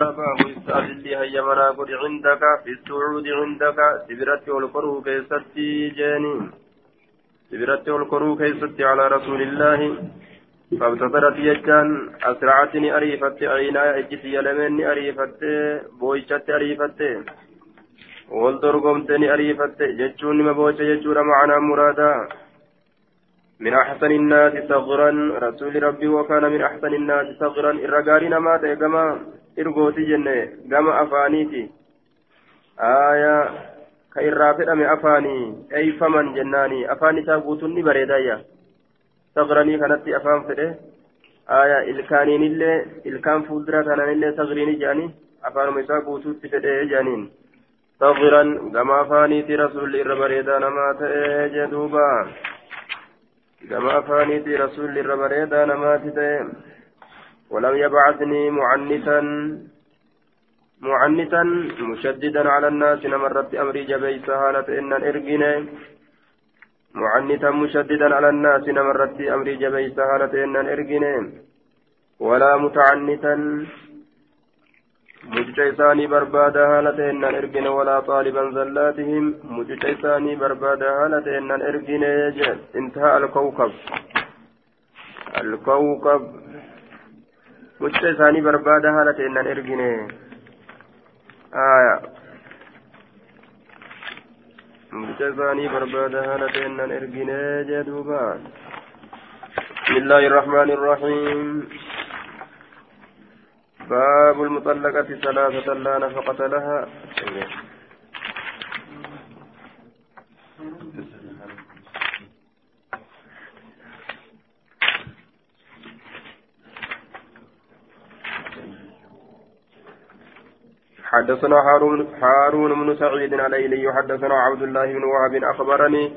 باب استعجل هيا منا قد عندك في السعود عندك سبرت والقرو كيستي جاني سبرت والقرو كيستي على رسول الله فابتدرت يجان أسرعتني أريفت عينا اجتي يلمني أريفت بويشت أريفت والدرقمتني أريفت جتشون مبوش جتشون معنا مرادا من أحسن الناس صغرا رسول ربي وكان من أحسن الناس صغرا الرجال ما irgooti jenne gama afaaniiti. Aayaa ka irraa fedhame afaanii eeyfaman jennaanii afaan isaa guutuun ni bareedayya sagranii kanatti afaan fedhe. Aayaa ilkaaniinillee ilkaan fuuldura kanaanillee sagriini jedhanii afaanuma isaa guutuutti fedhee jedhaniin. Sagran gama afaaniiti rasuulli irra bareedaa namaa ta'ee jedhuubaa gama afaaniiti rasuulli irra bareedaa namaati ta'ee. ولم يبعثني معنتا معنتا مشددا على الناس نمرت أمري جبيس هالة إن الإرجن معنتا مشددا على الناس نمرت أمري جبيس هالة إن الإرجن ولا متعنتا mucica isaanii barbaada haala ta'ennaan ergine walaa xaaliban zallaatihim mucica isaanii barbaada haala ta'ennaan ergine intaha mucica isaanii barbaada haala ta'ennaan ergine aya mucica isaanii barbaada haala ta'ennaan ergine jee duuba بسم الله الرحمن الرحيم باب المطلقة ثلاثة لا نفقة لها حدثنا هارون هارون بن سعيد عليلي حدثنا عبد الله بن وهب أخبرني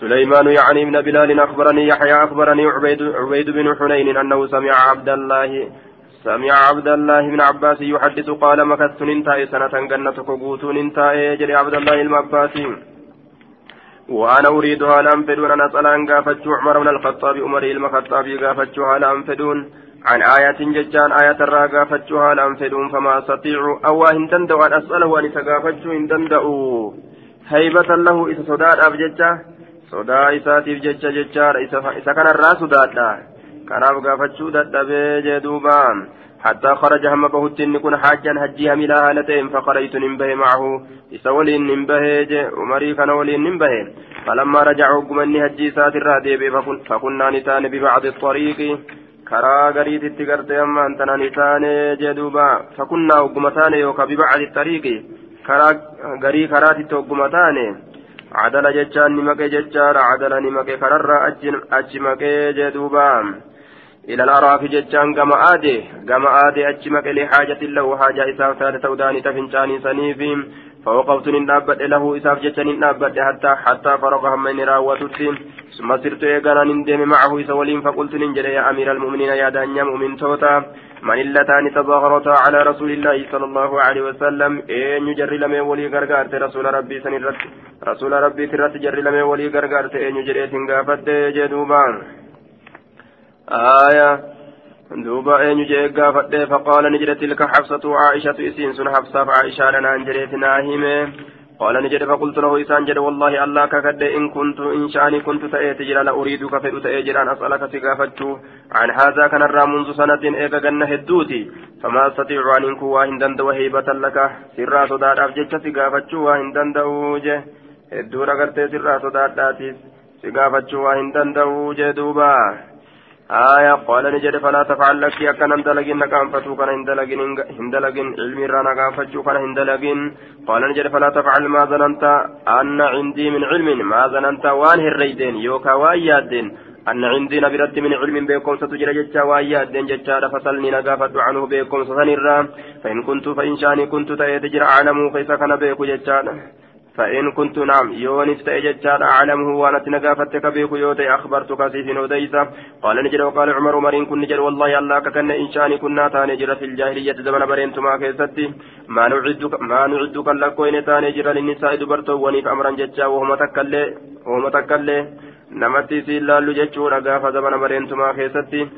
سليمان يعني بن بلال أخبرني يحيى أخبرني عبيد عبيد بن حنين أنه سمع عبد الله سمع عبد الله بن عباس يحدث قال مكثت ننتهي سنة جنة كوكوت ننتهي جري عبد الله المعباسي وأنا أريد أن أنفدون أن أسأل عمر بن الخطاب عمر المخطاب قافت هل أنفدون عن آية ججان آية الرا قافت هل أنفدون فما أستطيع أو إن تندأ أن أسأله أن تقافت إن تندأوا. هيبة له إذا صداد أبججة صدا إساتي بججة ججار إذا كان دادا kanaaf gaafachuu dadhabee jee duuba حتى خرج هم بهت نكون حاجا هجيها ملا هالتين فخرجت ننبه معه. إسولين ننبه عمري كان ولين ننبه فلما رجعوا قمني هجي سات الرادي فكنا نتان ببعض الطريق. كرا غريت التقرت أما أنتنا نتان جدوبا فكنا وقمتان يوكا ببعض الطريق كرا غري كرات توقمتان عدل ججان نمك ججار عدل نمك كرر أجمك جدوبا إلى الأراف جتان كما آدي كما آدي أجمك لحاجة له حاجة إساف تاتة توداني تفنشاني سنيفهم فوقفت ننابت له إساف جتان ننابت حتى حتى فرق همين راوتت ثم سرت إيقانا نندم معه إسولين فقلت ننجل يا أمير المؤمنين يا دانيا مؤمن توتا. من اللتان تظاهرتا على رسول الله صلى الله عليه وسلم. إن يجري لمن ولي غرغارت رسول ربي سنرت رسول ربي ترت جري لمن ولي غرغارت إن يجري تنغافت جدوبان. آية دوبا أين جاء قافت فقال نجد تلك حفصة عائشة إسين سن حفصة عائشة لنا أنجريت ناهمة قال نجد فقلت له إسان جد والله الله ككد إن كنت إن شاني كنت تأتي جرى لأريدك فإن تأجر أن أسألك سقافت عن هذا كان الرا منذ سنة إيقا جنة هدوتي فما أستطيع أن إنكو واهن وهيبة لك سرا صدار أفجج سقافت واهن دندوجه hedduu ragartee sirraa sodaadhaatis si gaafachuu waa hin danda'uu jee duuba آية قال نجد فلا تفعل لك أكن هندلقين نقام فتو كان هندلقين هندلقين علمي رانا نقام فتو كان هندلقين قال نجد فلا تفعل ما ظننت أن عندي من علم ما ظننت وان الريدين يوكا وايادين أن عندي نبرت من علم بكم ستجرى جتشا وايادين جتشا فصلني نقافت عنه بكم ستنرى فإن كنت فإن شاني كنت تأتجر أعلم كيف كان بيكو جتشا فإن كنت نعم يونس تأججار أعلمه وأنا تنقافتك بيك يوتي أخبرتك سيف نوديسة قال نجر وقال عمر إن كن نجر والله الله ككن إن شاني كنا تانجر في الجاهلية زمن برينتما كيستي. ما نعدك ما نعدك لكوين تانجر للنساء دبرتو ونيف أمرا ججا وهم تكلي وهم تكلي. Namatti isiin laallu jechuudha gaafa zabana bareentumaa keessatti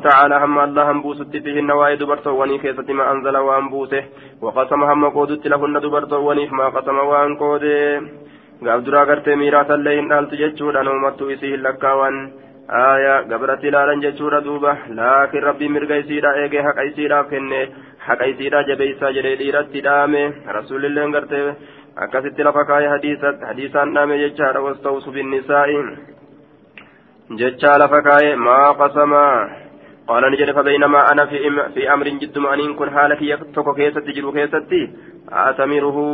تعالى هم الله هم بوست فيهن واي دبرتو وني كيست ما أنزل وان بوسه وقسم هم قودت لهن دبرتو وني ما قسم وان قوده gaaf duraa gartee miiraasa illee hin dhaaltu jechuudha namumattuu isii hin lakkaawan aayaa gabratti ilaalan jechuudha duuba laakiin rabbiin mirga isiidha eegee haqa isiidhaaf kenne haqa isiidha jabeessaa jedhee dhiiratti dhaame rasuulilleen gartee akkasitti lafa kaaya hadiisatti hadiisaan dhaame jechaadha wasta'usu binnisaa'i jechaa lafa kaaye maa qasamaa qaala ni jedhe fabeeynamaa ana fi amrin jidduma aniin kun haala kiyya tokko keessatti jiru keessatti atamiruhu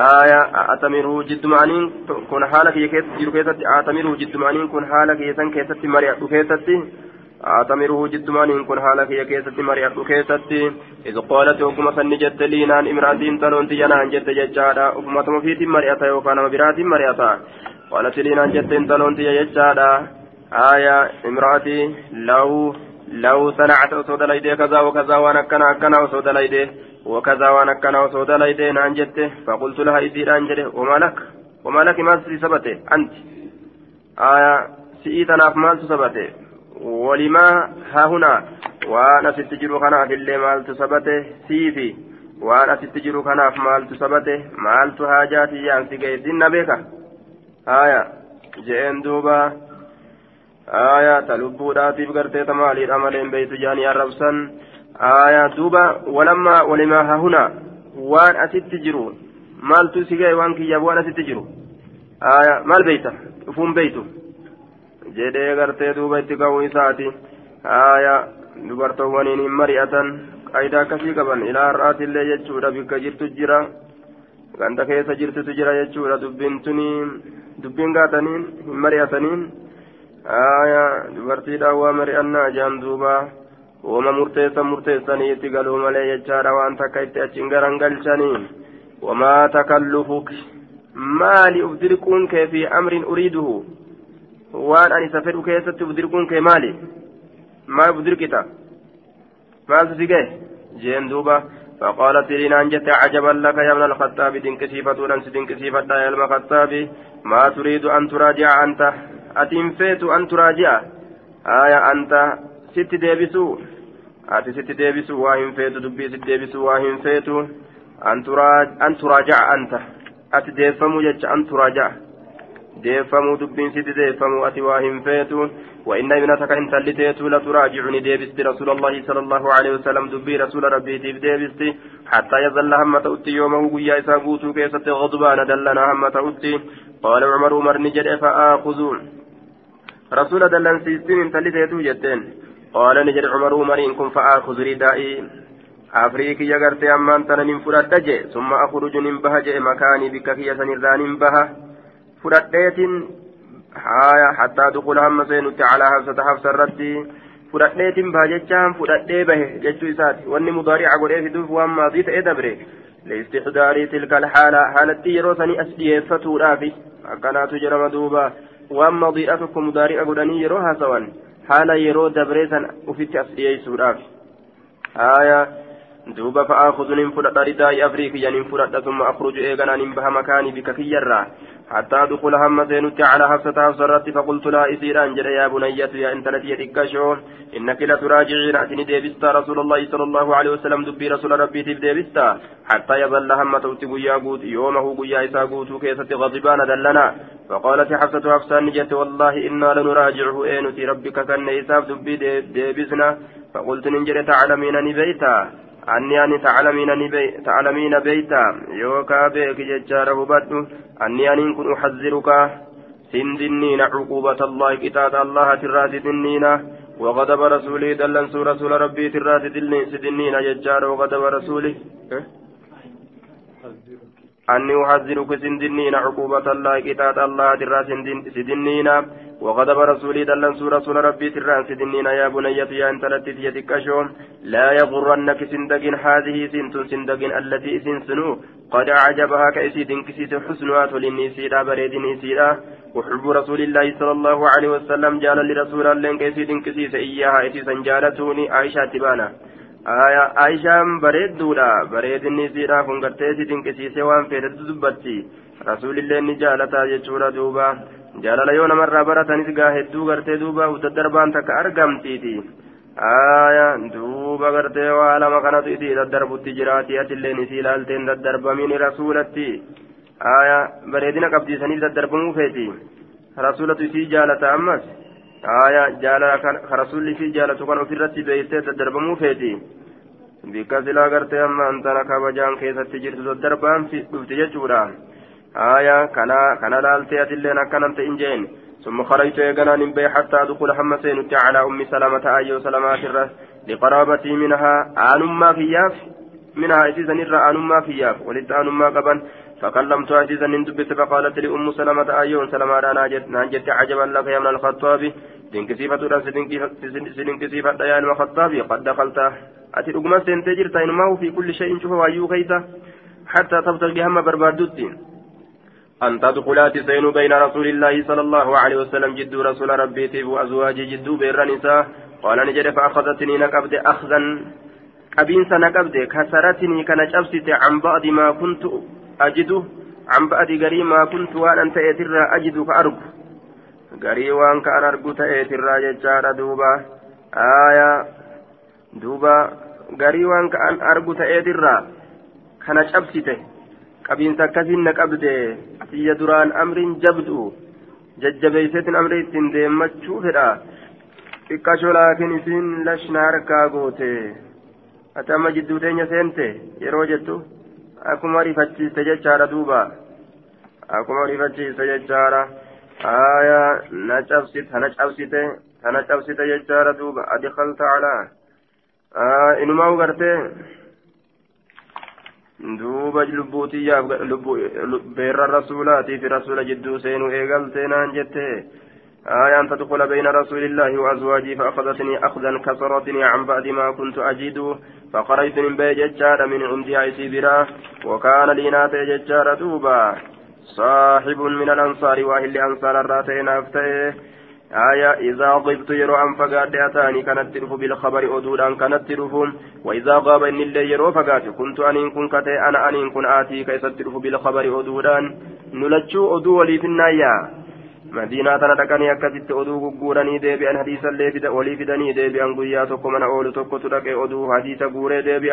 aya atamiruhu jidduma aniin kun haala kiyya keessatti jiru keessatti atamiruhu jidduma aniin kun haala kiyya san keessatti mari'adhu keessatti أتمره جد معنين كن حالك يكيستي مريع كيستي إذ قالت وكما سنجت لينان إمرأتين تلون تيانان جت ججادا. وكما تمفيت مريعتا وكان مبرات مريعتا قالت لينان جت تلون تيجادا آية امرأتي لو لو صنعت وصود ليدي كذا وكذا وانا كنا كنا وصود ليدي. وكذا وانا كنا وصود ليدي نانجت فقلت لها إذي أنجلي وما لك وما لك ما سبته؟ أنت. آية سئيتنا في مال walimaa haa hunaa waan asitti jiru kanaaf illee maaltu sabate? Siifi. Waan asitti jiru kanaaf maaltu sabate? Maaltu haajaa siyyaan si ga'e? Dinna beeka? Haaya. Je'een duuba. Haaya. Ta lubbuudhaatiif gartee ta maaliidha maleen beeytu jaanii arrabsan haaya. Duuba. Walammaa walimaa haa hunaa waan asitti jiru maaltu si ga'e? Waan kiyyaaf waan asitti jiru? Haaya. Maal beeyta? Dhufuun beeytu. Jedhee gartee duuba itti ka'uu isaati. Aayaa dubartoowwaniin hin mari'atan. Qaayidaa akkasii qaban ilaa har'aatillee jechuudha bikka jirtu jira. Ganda keessa jirtutu jira jechuudha dubbiin gaataniin hin mari'ataniin. aya dubartiidhaan waa mari'annaa jaan duuba. Wama murteessan murteessanii itti galuu malee jechaadha waan takka itti achiin garan galchanii wamaa takallufuk maali uf dirquun kee fi amrin uriiduhu waan ani isa fedhu keessatti uf dirquun kee maali maal uf dirqita maaltu si gahe jeen duuba فقالت لي نانجت عجبا لك يا ابن الخطاب دنكسيفة أنس دنكسيفة يا ابن الخطاب ما تريد أن تراجع أنت atiin feetu an turaaji'a aya anta sitti deebisu ati sitti deebisu waa hin feetu dubbii sitti deebisu waa hin feetu an turaaja'a anta ati deeffamuu jecha an turaaja'a deeffamuu dubbiin sitti deeffamuu ati waa hin feetu وإن ابنتك إن تلتيت لتراجعني ديبست رسول الله صلى الله عليه وسلم دبي رسول ربي تيب ديبست حتى يظل هم تؤتي يومه قيا إسابوتو كيسة غضبان دلنا هم تؤتي قال عمر عمر نجد فآخذون رسول دلن سيستين تلتيتو جتين قال نجد عمر عمر إن كن فآخذ ردائي أفريكي يغرتي أمان تنن فرد ثم أخرج ننبه جئ مكاني بك كي سنران ننبه فرد seenutti calaa hafsata hafsa irratti fudhadheetin baha jechaan fudhadhee bahe jechuu isaati wanni mudaarica godhee fiduuf waan maadii ta'e dabre liistixdaarii tilka alhaala haalatti yeroo sanii as dhiyeeffatuudhaafi akkanaatu jedhama duuba waan madiidha tokko mudaarica godhanii yeroo haasawan haala yeroo dabree san ufitti as dhiyeessuudhaaf haya duuba fa'aakuzu nin fudhadha ridaa'i afriikiyya nin fudhadha summa akhruju eeganaa nin baha makaanii bika kiyyarraa حتى أدخل هم زينت على حفصة حفصة فقلت لها إسيرا أنجل يا بنية يا أنت التي يدكشون إنك لتراجعين أتني ديبستا. رسول الله صلى الله عليه وسلم دبي رسول ربي تب ديبستا. حتى يظل هم توتي قيا قوت يومه قيا إسا قوت كيسة غضبان دلنا. فقالت حفصة حفصة نجت والله إنا لنراجعه إينتي ربك كان إساف دبي ديبسنا. فقلت ننجل تعلمين نبيتا. أني أني تعلمين بي تعلمين بيتا يوكا بيك ججار هبت أني أني كن أحذرك سندنين عقوبة الله كتاب الله تراس دنين وغضب رسولي دلن رسول ربي تراس دنين ججار وغضب رسولي أني أحذرك سندنين عقوبة الله كتاب الله تراس دنين وغضب رسولي دلن رسول ربي تران سدنين يا بني يا انت لتي يتكشوم لا يغرنك سندقين هذه سنت سندقين التي سنسنو. قد أعجبها كأسيد كسيس حسنها تولنيسيرا بريد نيسيرا وحب رسول الله صلى الله عليه وسلم جال لرسول الله كأسيد كسيس إياها إسيسا جالتوني عائشة تبانا. aayishaan bareedduudha. Bareedinni isiidhaaf hungartee si dinqisiisee waan fedhetu dubbatti. Rasuulillee ni jaalataa jechuudha duuba. Jaalala yoo namarraa baratanis gaa hedduu gartee duuba daddarbaan takka argamtiiti. Aaya duuba gartee waa lama kanatu isii daddarbutti jiraati. Atilleen isii ilaalteen daddarbamiin rasuulatti. Aaya bareedina qabdiisaniif daddarbamuu feeti. Rasuulatu isii jaalataa ammas? Aya jaalala ka rasuulli isii jaalatu kan ofirratti beektee daddarbamuu feeti bikka silaa gartee amma antana kabajaan keessatti jirtu daddarbaan dhufti jechuudha aya kana kana laaltee atilleen akkanan ta'in jeen ثم خرجت يغنى نبي حتى أدخل حمسين على أم سلمة أيو سلمات الرس لقرابتي منها آنما فياف منها إذا نرى آنما فياف ولدت آنما قبا فكلمت عزيزا ندبت فقالت لأم سلمة أيون سلمة ناجت عجبا لك يا من الخطاب. دنكسيفة راس سدنكسيفة يا الخطاب. قد دخلت. أتي رقم سنتجر تينماه في كل شيء شوف وأيو خيته حتى تبتغي هم بربادوتين أن تدخلا تسين بين رسول الله صلى الله عليه وسلم جد رسول ربي وأزواجي جد بير نساء. قال نجد فأخذتني نكبد أخذا قبينس نكبد كسرتني كنجبست عن بعض ما كنت ajidu an ba'adi garii maa kuntu waan an ta'eetirraa ajidu ka argu. Garii waan ka an argu ta'eetirraa jechaadha duuba. Aayaa duuba garii waan ka an argu ta'eetirraa kana cabsite. Qabiinsa akkasiin na qabde asiyya duraan amriin jabdu. Jajjabeeyseetiin amri ittiin deemmachuu fedha. Xiqqasho laakiin isiin lashna harkaa goote. Ati ama jidduu teenya seente? Yeroo jettu? Akkuma rifachiiste jechaadha duuba akkuma rifachiiste jechaadha aya na cabsite tana cabsite tana cabsite jechaadha duuba adkalta calaa inumaa gartee duuba lubbuutiyyaaf beerra rasuulaatiif rasuula jidduu seenuu eegaltee naan jette آية أن تدخل بين رسول الله وأزواجي فأخذتني أخذا كسرتني عن بعد ما كنت أجد فقريت من بي ججار من عندي عيسي برا وكان لي ناتي ججار دوبا صاحب من الأنصار وأهل أنصار الراتين أفتيه آية إذا ضبت يرو أن فقاد أتاني كانت ترف بالخبر أدود كانت ترفهم وإذا غاب إن اللي يرو فقاد كنت أن كن أنا أن كن آتي كيف بالخبر أدودان نلجو أدو ولي في النايا. مدينة تنتقني أكدت أدو غوراني ديبي أن حديثا اللي ولي فدني ديبي أن قيا تقو من أول تقو تدك أدو حديث غوري ديبي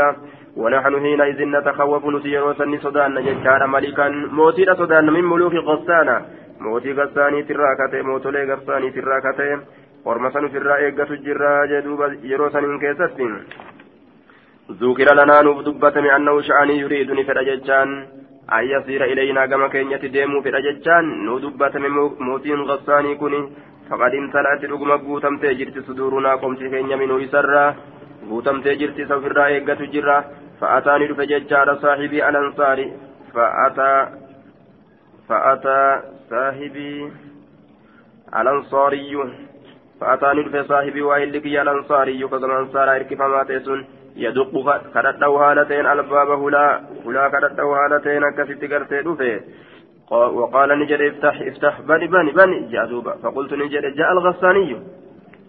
ونحن حينئذ نتخوف نسيرو سني صدان نججار ملكا موتي صدان من ملوك غسانا garsaaniitirraa kate mootolee garsaaniitirraa kate orma san ofirraa eeggatu jirraa jee duuba yeroo saniin keessatti. ذكر لنا نوف دبتم an yasiira ilaynaa gama keenyatti deemuu fedha jechaan nu dubbatame mootiin gassaanii kun faqad imtala'atti dhuguma guutamtee jirti suduurunaa qomti keenya minuu isarraa. Guutamtee jirti isa ofirraa eeggatu jirra fa'ataani dhufe jechaadha saaxibii alansaari. Fa'ataa fa'ataa saaxibii alansaariyyu. Fa'ataani dhufe saaxibii waa illi kiyya alansaariyyu ka ansaaraa hirkifamaa ta'e sun. يدق كرده هالتين الباب هلا هلا كرده هالتين كست قرتي دفه وقال نجد افتح افتح بني بني بني جاء دوبا. فقلت نجد جاء الغساني.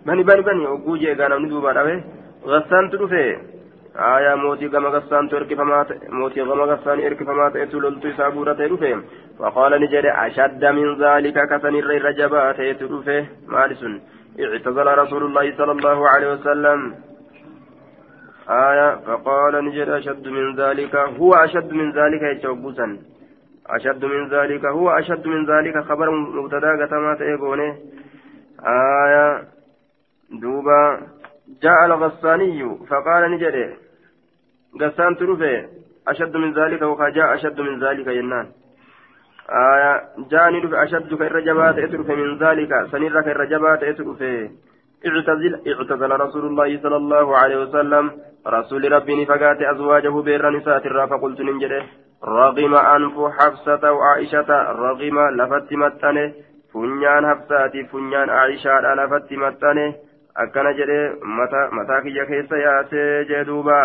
بني بني بني وقوجي قال ندوبا غسان تدفه آية موتي كما غسان تركفما موتي كما غسان إركفما تلولت سابورة دفه وقال نجد أشد من ذلك كسن الرجبات يتدفه مالس. اعتزل رسول الله صلى الله عليه وسلم. آية فقال نجد أشد من ذلك هو أشد من ذلك يتوبوسا أشد من ذلك هو أشد من ذلك خبر مبتدا كما تيقونه آية دوبا جاء الغساني فقال نجد غسان ترفه أشد من ذلك وجاء أشد من ذلك ينان. آية جاءني أشد كالرجبات اترفه من ذلك سنير كالرجبات اترفه اعتزل اعتزل رسول الله صلى الله عليه وسلم. رسول ربي فقات أزواجه بير نساء فقلت ننجده رغم أنف حفصة وعائشة رغم لفت متنه فنيان حفصاتي فنيان عائشة لفت متنه akkana jedhee mataa kiyya keessa yaasee jee duuba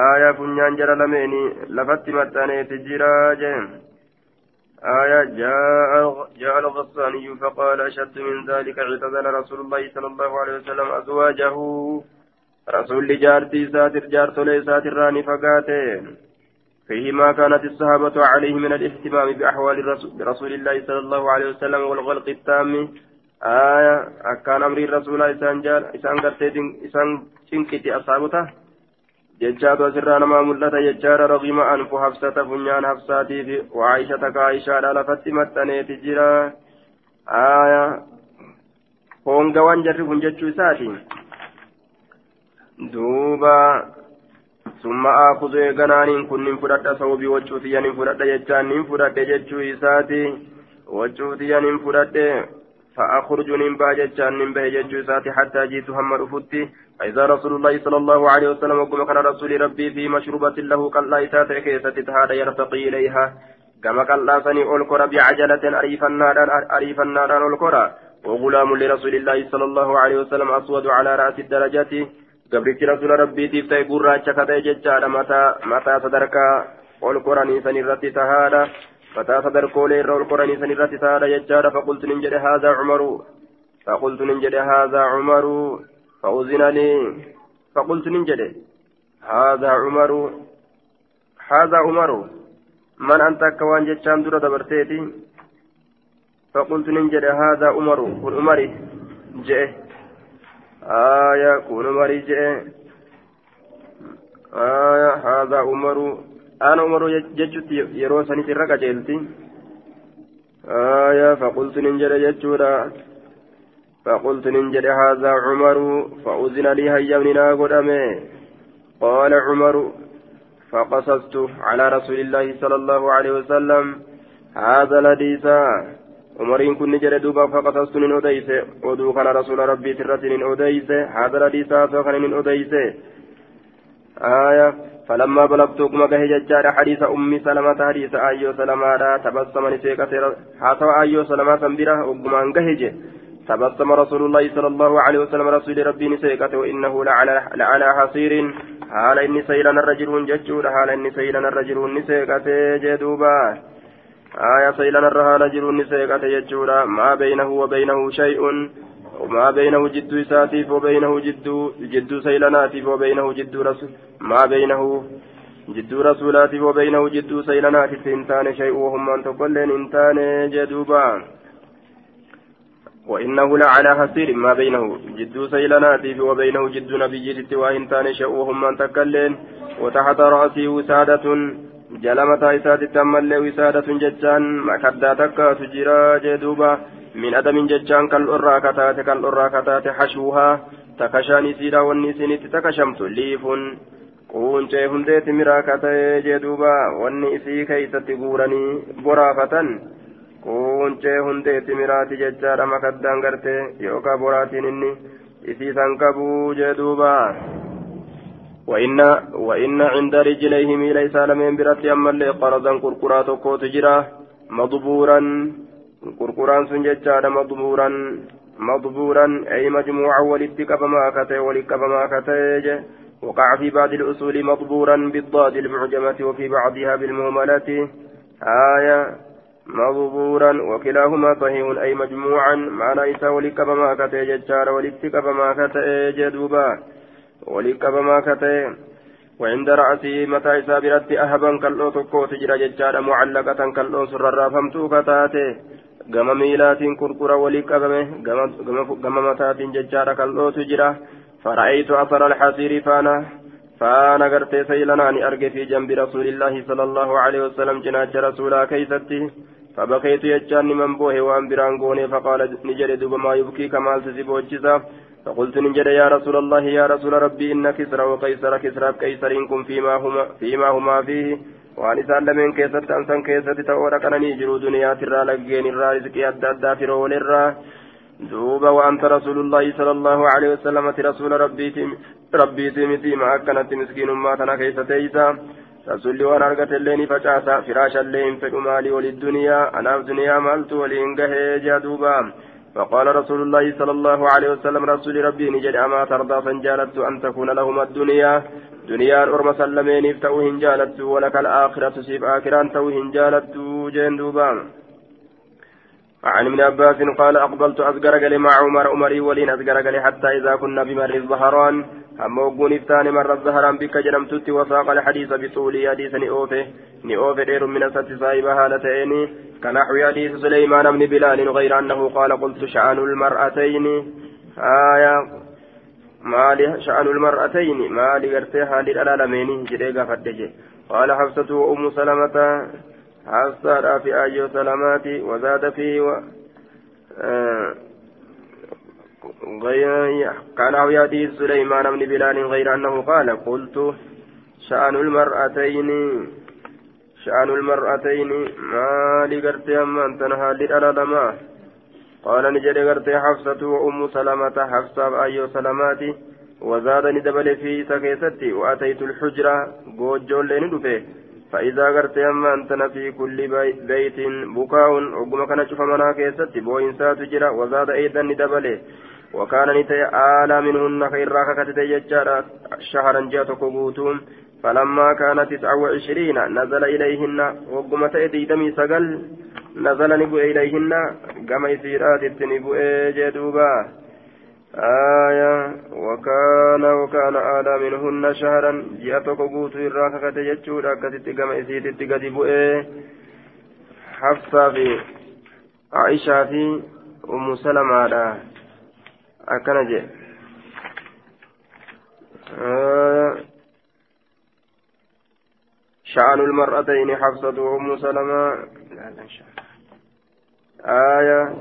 aayaa funyaan jara lameeni lafatti maxxaneeti jira jee آية جاء جاء الغساني فقال أشد من ذلك اعتزل رسول الله صلى الله عليه وسلم أزواجه رسول جارتي ساتر جارتولي ساتر راني فقاته فيه ما كانت الصحابة عليه من الاهتمام بأحوال رسول الله صلى الله عليه وسلم والغلق التام آية أكان أمر الرسول إسان جال إسان قرتين إسان شنكتي أصحابته ججات وسرى نما ملة ججار رغم أنف حفصة فنيان حفصاتي وعائشة كعائشة لفت متنيت جرا آية هونغا وانجر فنجتشو ساتي دوبا ثم آخذ إيقنان كن ننفرد صوبي وجوتي ننفرد ججان ننفرد ججو إساتي وجوتي ننفرد فأخرج ننبا ججان ننبه ججو إساتي حتى جيت هم رفتي فإذا رسول الله صلى الله عليه وسلم وقم كان رسول ربي في مشروبة له قال لا إساتي كيسة تهاد يرتقي إليها كما قال لا سني أولكرا بعجلة أريف النار أريف النار أولكرا وغلام لرسول الله صلى الله عليه وسلم أسود على رأس الدرجة gabrichi rasuula rabbiitiif ta'e gurraacha kata'e jechaadha mataa sadarkaa ol koranii san irratti tahaadha mataa sadarkoolee irra ol koranii san irratti tahaadha jechaadha faqultu nin jedhe haadhaa cumaru faqultu nin jedhe haadhaa cumaru fa'uzina faqultu nin jedhe haadhaa cumaru haadhaa umaru man anta akka waan jechaan dura dabarteeti faqultu nin jedhe haadhaa umaru kun umari jedhe آية كون مريجئ آية هذا عمر. أنا عمر ججت يرو سني سرقة جلتي. آية فقلت ننجر ججورا فقلت ننجر هذا عمر. فأذن لي هيا مننا قدامي قال عمر فقصصت على رسول الله صلى الله عليه وسلم هذا الحديث. Ni jedhe duuba faqasastu nin odeyse oduu kana rasuula rabbii tirratti nin odeyse haadha hadiisa haasoo kana nin odeyse آية فلما بلغت كما جه ججار حديث أم سلمة حديث أيو سلمة تبسم نسيكة حاسوا أيو سلمة سنبرة وقمان جهج تبسم رسول الله صلى الله عليه وسلم رسول ربي نسيكة وإنه لعلى لعلى حصير حال إني سيلنا الرجل ججور حال إني سيلنا الرجل نسيكة جدوبا آية سيلان الرهان جرون نسيقة يجورا. ما بينه وبينه شيء. وما بينه جد ساتيف وبينه جد جد سيلاناتيف وبينه جد رسول ما بينه جد رسولاتيف وبينه جد سيلاناتيف انتان شيء وهم أن تقلن انتان جدوبا. وإنه لعلى حسير. ما بينه جد سيلاناتيف وبينه جد نبي جد. وإنتان شيء وهم أن تقلن. وتحت رأسه وسادة jala mataa isaatitti ammallee wisaadatun jechaan makaddaa takkaatu jira jee duuba. Min adamin jechaan kal'orraa kataate kal'orraa kataate hashuuhaa. Takashaan isiidha wanni isinitti takashamtu liifun. Quuncee hundeeti miraa kata'ee jee duuba. Wanni isii keeysatti guuranii boraafatan. Quuncee hundeeti miraati jechaadha makaddaan gartee. Yookaan boraatiin inni isiisan qabuu jee duuba. وإن وإن عند رجليه ميل سالمين برتي أما اللي قرضا قرقرا تكو تجرا مضبورا. قرقران سنججار مضبورا. مضبورا. أي مجموعة ولتك بما كتي ولك بما كتي. وقع في بعض الأصول مضبورا بالضاد المعجمة وفي بعضها بالمهملة. آية. مضبورا. وكلاهما صحيح. أي مجموعا. معنى إسا ولك بما كتي ججار. ولتك بما كتي جدوبا. ولي قبما كتئ وعند رأسه متى إسابرت أهبا كالو تكو تجرى ججارة معلقة كالو سرر فمتو كتاته gama miilaatiin kurkura walii qabame gama mataatiin jechaadha kal'ootu jira fara'aytu asara alxasiiri faana faana gartee saylanaa arge fi jambi rasuulillaahi sala allahu aleyhi wasalam cinaacha rasuulaa keeysatti فبكيت يجان من بوه وان بران غوني فقال نجري دوب ما يبكيك مال تسيبوجزا فقلت نجد يا رسول الله يا رسول ربي إن كسرى وقيصر كسرى كيسرينكم فيما هما فيما هما فيه waan isaan lameen keessatti ansan keessatti ta'uu dhaqananii jiru duniyaatirraa laggeen irraa rizqii adda addaa firoolerraa duuba waanta rasuulullaahi sala allahu alehi wasalamati rasuula rabbiiti miti ma akkanatti miskiinummaa tana keessa teeysa rasulli waan argatellee ni facaasa firaashallee hin fedhu maalii walid duniyaa anaaf duniyaa maaltu waliin gahee jea duuba فقال رسول الله صلى الله عليه وسلم رسول ربي نجد أما ترضى فانجالت أن تكون لهم الدنيا. دنيا أرم سلمين افتوهن جالت ولك الآخرة سيف آخران توهن جالت جين دوبان. عن ابن عباس قال أقبلت أزقر مع عمر عمري ولين أزقر حتى إذا كنا بمر الظهران أما وقون إفتان مرة الزهرا بك جنمتت وساق الحديث بطول حديث نئوفه نئوفه دير من ست صاحبها هالتين كنحو حديث سليمان بن بلال غير أنه قال قلت شأن المرأتين آية مالي شأن المرأتين مالي قرتها للألالمين جريقا فدجي قال حفصة وأم سلمة حفصة في أيو سلمات وزاد فيه و آه كان يأتي سليمان بن بلال غير أنه قال قلت شأن المرأتين شأن المرأتين ما لقرت أما أن تنهى للألالما قال نجد قرت حفصة وأم سلمة حفصة أيو سلماتي وزاد ندبل في سكيستي وأتيت الحجرة جوجول لندفه فإذا قرت أما أنت في كل بيت بكاء وقم كان شوف منا كيستي بوينسات جرا وزاد أيضا ندبله وكان نتي آلا منهن خيرا كتت يجارا شهرا جاتك قوتهم فلما كان تسعة وعشرين نزل إليهن وقم تأتي دمي سقل نزل نبو إليهن قم يسيرات نبو جدوبا. آية وكان وكان آلا منهن شهرا جاتك قوت الراكة كتت يجورا كتت قم يسيرت قد بؤي حفصة في عائشة في أم سلمة. Akkana jee شأن المرأتين حفصة وأم سلمة. آية.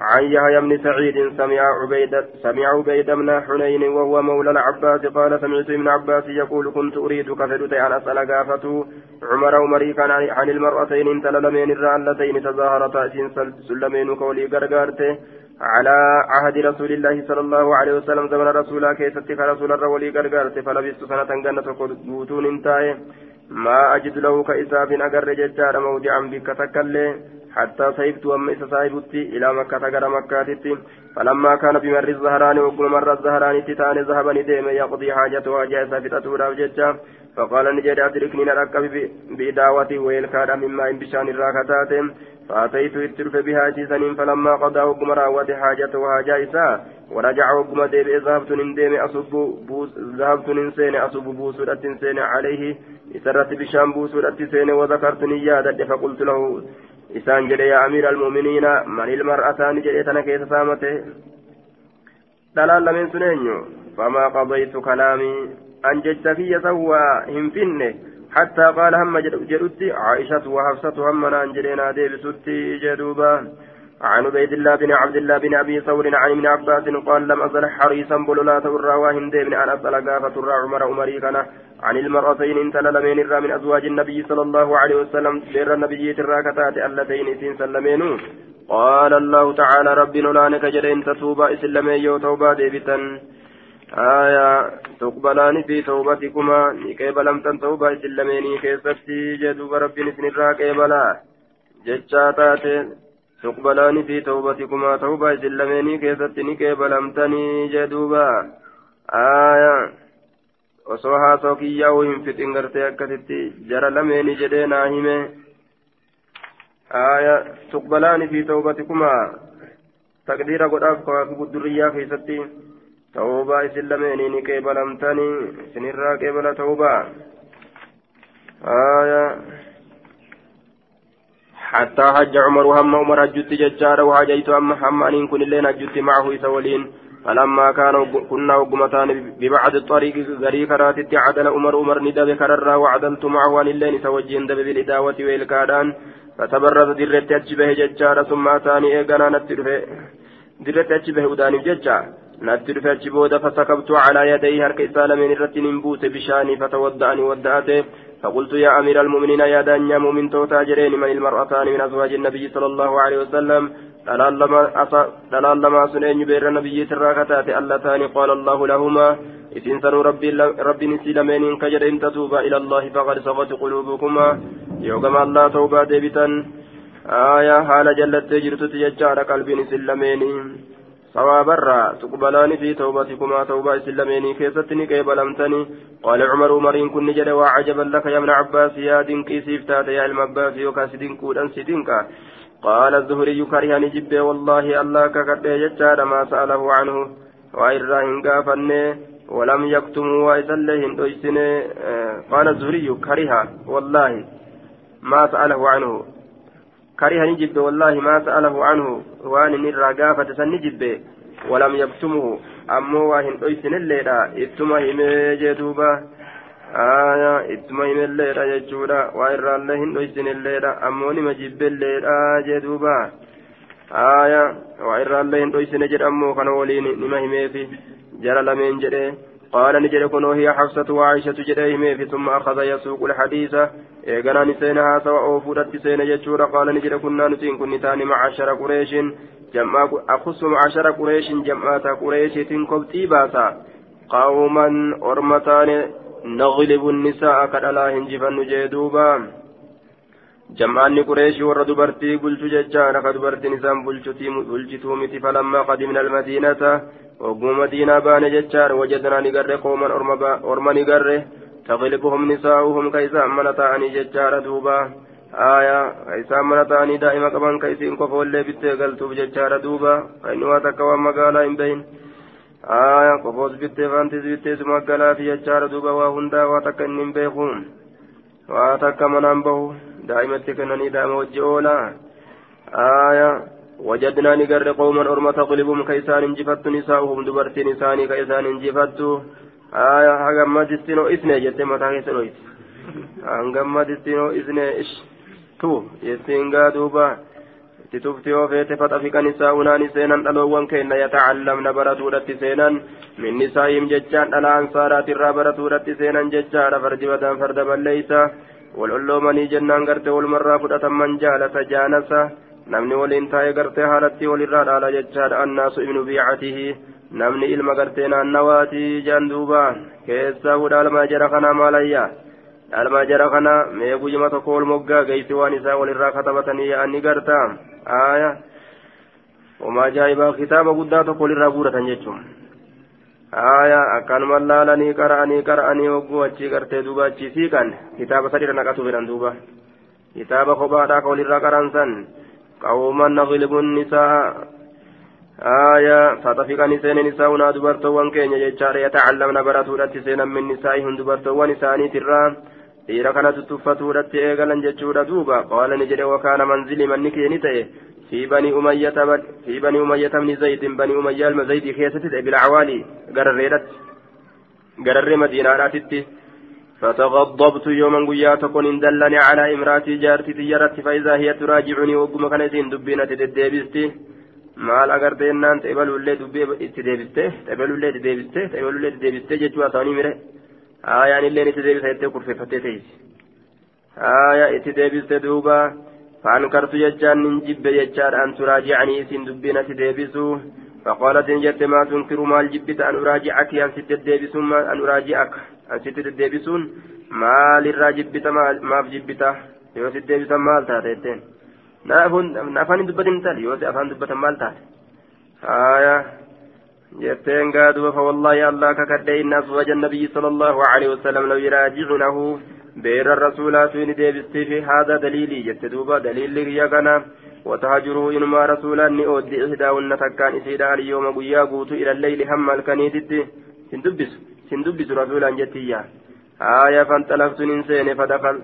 عن يحيى بن سعيد سمع عبيد سمع عبيد بن حنين وهو مولى العباس قال سمعت ابن عباس يقول كنت أريد كفرت أن أسأل قافته عمر عمري عن المرأتين انت لمن اللتين تظاهرتا سلمين كولي غرغرته على عهد رسول الله صلى الله عليه وسلم زمن رسولا كيستك رسول الرولي قرقرت فلبست سنة جنة قوتون انتهي. ما أجد له كإساف أقر ججار موضعا بك تكلي. حتى صيبت أما إسا صاحبتي إلى مكة غير مكة فلما كان بمر الزهران وقل مر الزهران تتان ذهبني ديم يقضي حاجته في تطورا ججا فقال نجد أدركني نركب بإداوتي ويلكاد مما إن بشان الراكتات فأتيت اترف بها جيسا فلما قضى وقم راوت حاجته وهاجا إساء ورجع وقم ديب ذهبت ننديم أصب بوس ذهبت ننسين أصب بوسرة سين عليه إسرت بشام بوسرة سين وذكرت نيادة فقلت له إسان جل يا أمير المؤمنين من المرأتان جليتنا كيف سامته دلال من سنينيو فما قضيت كلامي أن جدت في سوى هم فنه حتى قال هم جدت عائشة وحفصة هم أن جلينا ديبستي جدوبا. عن عبيد الله بن عبد الله بن أبي ثور عن ابن عباس قال لم أزل حريصا بلولا تورا واهن ديبن أن اسال قافة عمر عمري كان عن المرأتين انت لمن الرا من أزواج النبي صلى الله عليه وسلم. سير النبي الراكتات اللتين سين سلمينو. قال الله تعالى رب نولانك جرين تتوبا إسلمي يو توبا ديبتا آية تقبلان في توبتكما نكيبلمتن توبا اسلميني كيستي جدوب رب نسن الراكيبلا جتشاتاتين تقبلان في توبتكما توبة إسلاميني كيست نكيبلمتني جدوبا آية osoo haasoo kiyyaa'uu hin fixin gartee akkasitti jara lameeni jedhee naa hime aya tuqbalaani fi tawbatikumaa taqdiira godhaaf kawaafi gudduriyyaa keessatti tawbaa isin lameenii ni qeebalamtanii isinirraa qeebala tawbaa aya حتى حج عمر هم عمر حجت ججارا وحجيت أما هم أن كن اللين حجت معه سولين فلما كان كنا وقمتان ببعد الطريق غري كراتت عدل عمر عمر ندب كررا وعدلت معه أن اللين سوجين دب بالإداوة والكادان فتبرز درت أجبه ججارا ثم أتاني إيقنا نترفه درت أجبه أداني ججا نترفه أجبه فسكبت على يديه هرك إسالمين الرتين بوت بشاني فتودعني ودأته فقلت يا أمير المؤمنين يا دانيا مؤمن توتا جرين من المرأتان من أزواج النبي صلى الله عليه وسلم. دلال لما سنين بير النبي تراكتات اللتان قال الله لهما. إذن سنوا ربي, ربي نسلمين كجر إن تتوبا إلى الله فقد صغت قلوبكما. يوغم الله توبا ديبتا آية حال جلت تجرت تججار قلبي صوابرا تقبلان في توبتكما توبة إسلاميني كيستني كيبلمتني قال عمر عمرين كن نجد وعجبا لك يا ابن عباس يا دينكي سيفتات يا المباس يوكاسدين كودا سدينكا قال الزهري كره نجب والله الله ككد يجار ما سأله عنه وإراهن قافني ولم وإذا دويسن قال الزهري كره والله ما سأله عنه كره نجب والله ما سأله عنه وان نرى قافة سنجب ولم يكتمه أمو واهن دويسن الليلة إتما همي جدوبا آية إتما همي الليلة يجودا وإرى الله دويسن الليلة أمو نما جب الليلة جدوبا آية وإرى الله دويسن جد أمو كان ولين نما همي في جرى لمن جده قال نجد كن وهي حفصة وعائشة جده ثم أخذ يسوق الحديث. إيقنا نسينها سواء أوفودت سين يجور. قال نجد كنا نسين كن تاني معشر قريش. جمع أخص معشر قريش جمعات قريش تنكبتي باسا قوما أرمتان نغلب النساء كدلا هنجفا نجدوبا جمعان قريش ور دبرتي قلت ججانا كدبرتي نسان بلجتو متي فلما قدمنا المدينة وقوم مدينة بان ججار وجدنا نقر قوما أرما نقر تغلبهم نساؤهم كيسا من تعني ججار دوبا آية كيسا من تعني دائما كمان كيسين كفول اللي بيتي قلتوب ججار دوبا فإنوا تكوى مقالا إن بين آية كفوز بيتي فانتز بيتي سمقالا في ججار دوبا وهندا واتكن بيخون daa'imatti kennaniidha ama hojii oolaa? Aayaa wajadnaa ni garre qooman orma taqlibuun ka isaan injifattu nisaa'uhum dubartiin isaanii ka isaan injifattu aayaa hagammadittiin ho'isne jettee mataa keessa dho'ite hagammadittiin ho'isne ish tu jettiin gaa duuba. Itti tuftii ofeete faxafiqa nisaa'unaan seenan dhaloowwan kenna yatacallamna baratuudhatti seenan. Min nisaa'ihim jechaan dhala ansaaraatirraa baratuudhatti seenan jechaadha fardi badaan farda balleeysa. والعلومني جنان قرت والمرة فدة من جالس جانسه namni waliin taa'ee gartee haalatti walirraa dhaala jechaadha annaasu ibnu biicatihi namni ilma gartee naannawaatii jaan duuba keessaa dhaalmaa jara kana maalayya dhaalmaa jara kana mee guyyuma tokko wal moggaa geessi waan isaa walirraa katabatanii yaa'anii gartaa aaya homaa ajaa'ibaa kitaaba guddaa tokko walirraa guuratan jechuun qara'anii qara'anii hogguu achii gartee duuba achii siiqan kitaaba sadii naqatu fedhan duuba kitaaba kophaadhaa ka walirraa qaransan قوما نغلب النساء آية فتفق نسين نساؤنا دبرتوان كين يجار يتعلمن براتورة سينا من نسائهم دبرتوان نساني تران dhiira kanatu tuffatuudhatti eegalan jechuudha duuba qaala ni jedhe wakaana manzili manni keeni ta'e في بني أمية في بني أمية بن زيد بني أمية المزيد كيست بالعوالي قررت قرر مدينة راتتي فتغضبت يوما قيا تكون إن دلني على امرأتي جارتي تجارت فإذا هي تراجعني وقم كان إذن دبينة تدبستي maal agarte jennaan xebalullee dubbee itti deebiste xebalullee itti deebiste xebalullee itti deebiste jechuu haasawanii mire Itti deebisa jettee kurfeeffattee teessi haaya itti deebiste duuba faankartu jechaan nin jibbe jechaadha an turaajicanii isin dubbiinatti deebisu فقالت إن جت ما تنكر مال جبت أن أراجعك أن ست الديبسون أن أراجعك أن ست الديبسون مال الراجبت ما في جبته يوسف الديبسون مال تاتين نافان دبتين تال يوسف أفان دبتين مال تات آية jetteen gaaduba فوالله الله ككدي إن أزواج النبي صلى الله عليه وسلم لو يراجعنه بير الرسول في ديبستي في هذا دليلي جت دوبا دليل يا وتهجره إنما رسولا نؤدي إحداهن تكان إسيدا اليوم قيا قوت إلى الليل هم الكنيدت سندبس سندبس رسولا جتيا. آية فانطلقت ننسين فدخل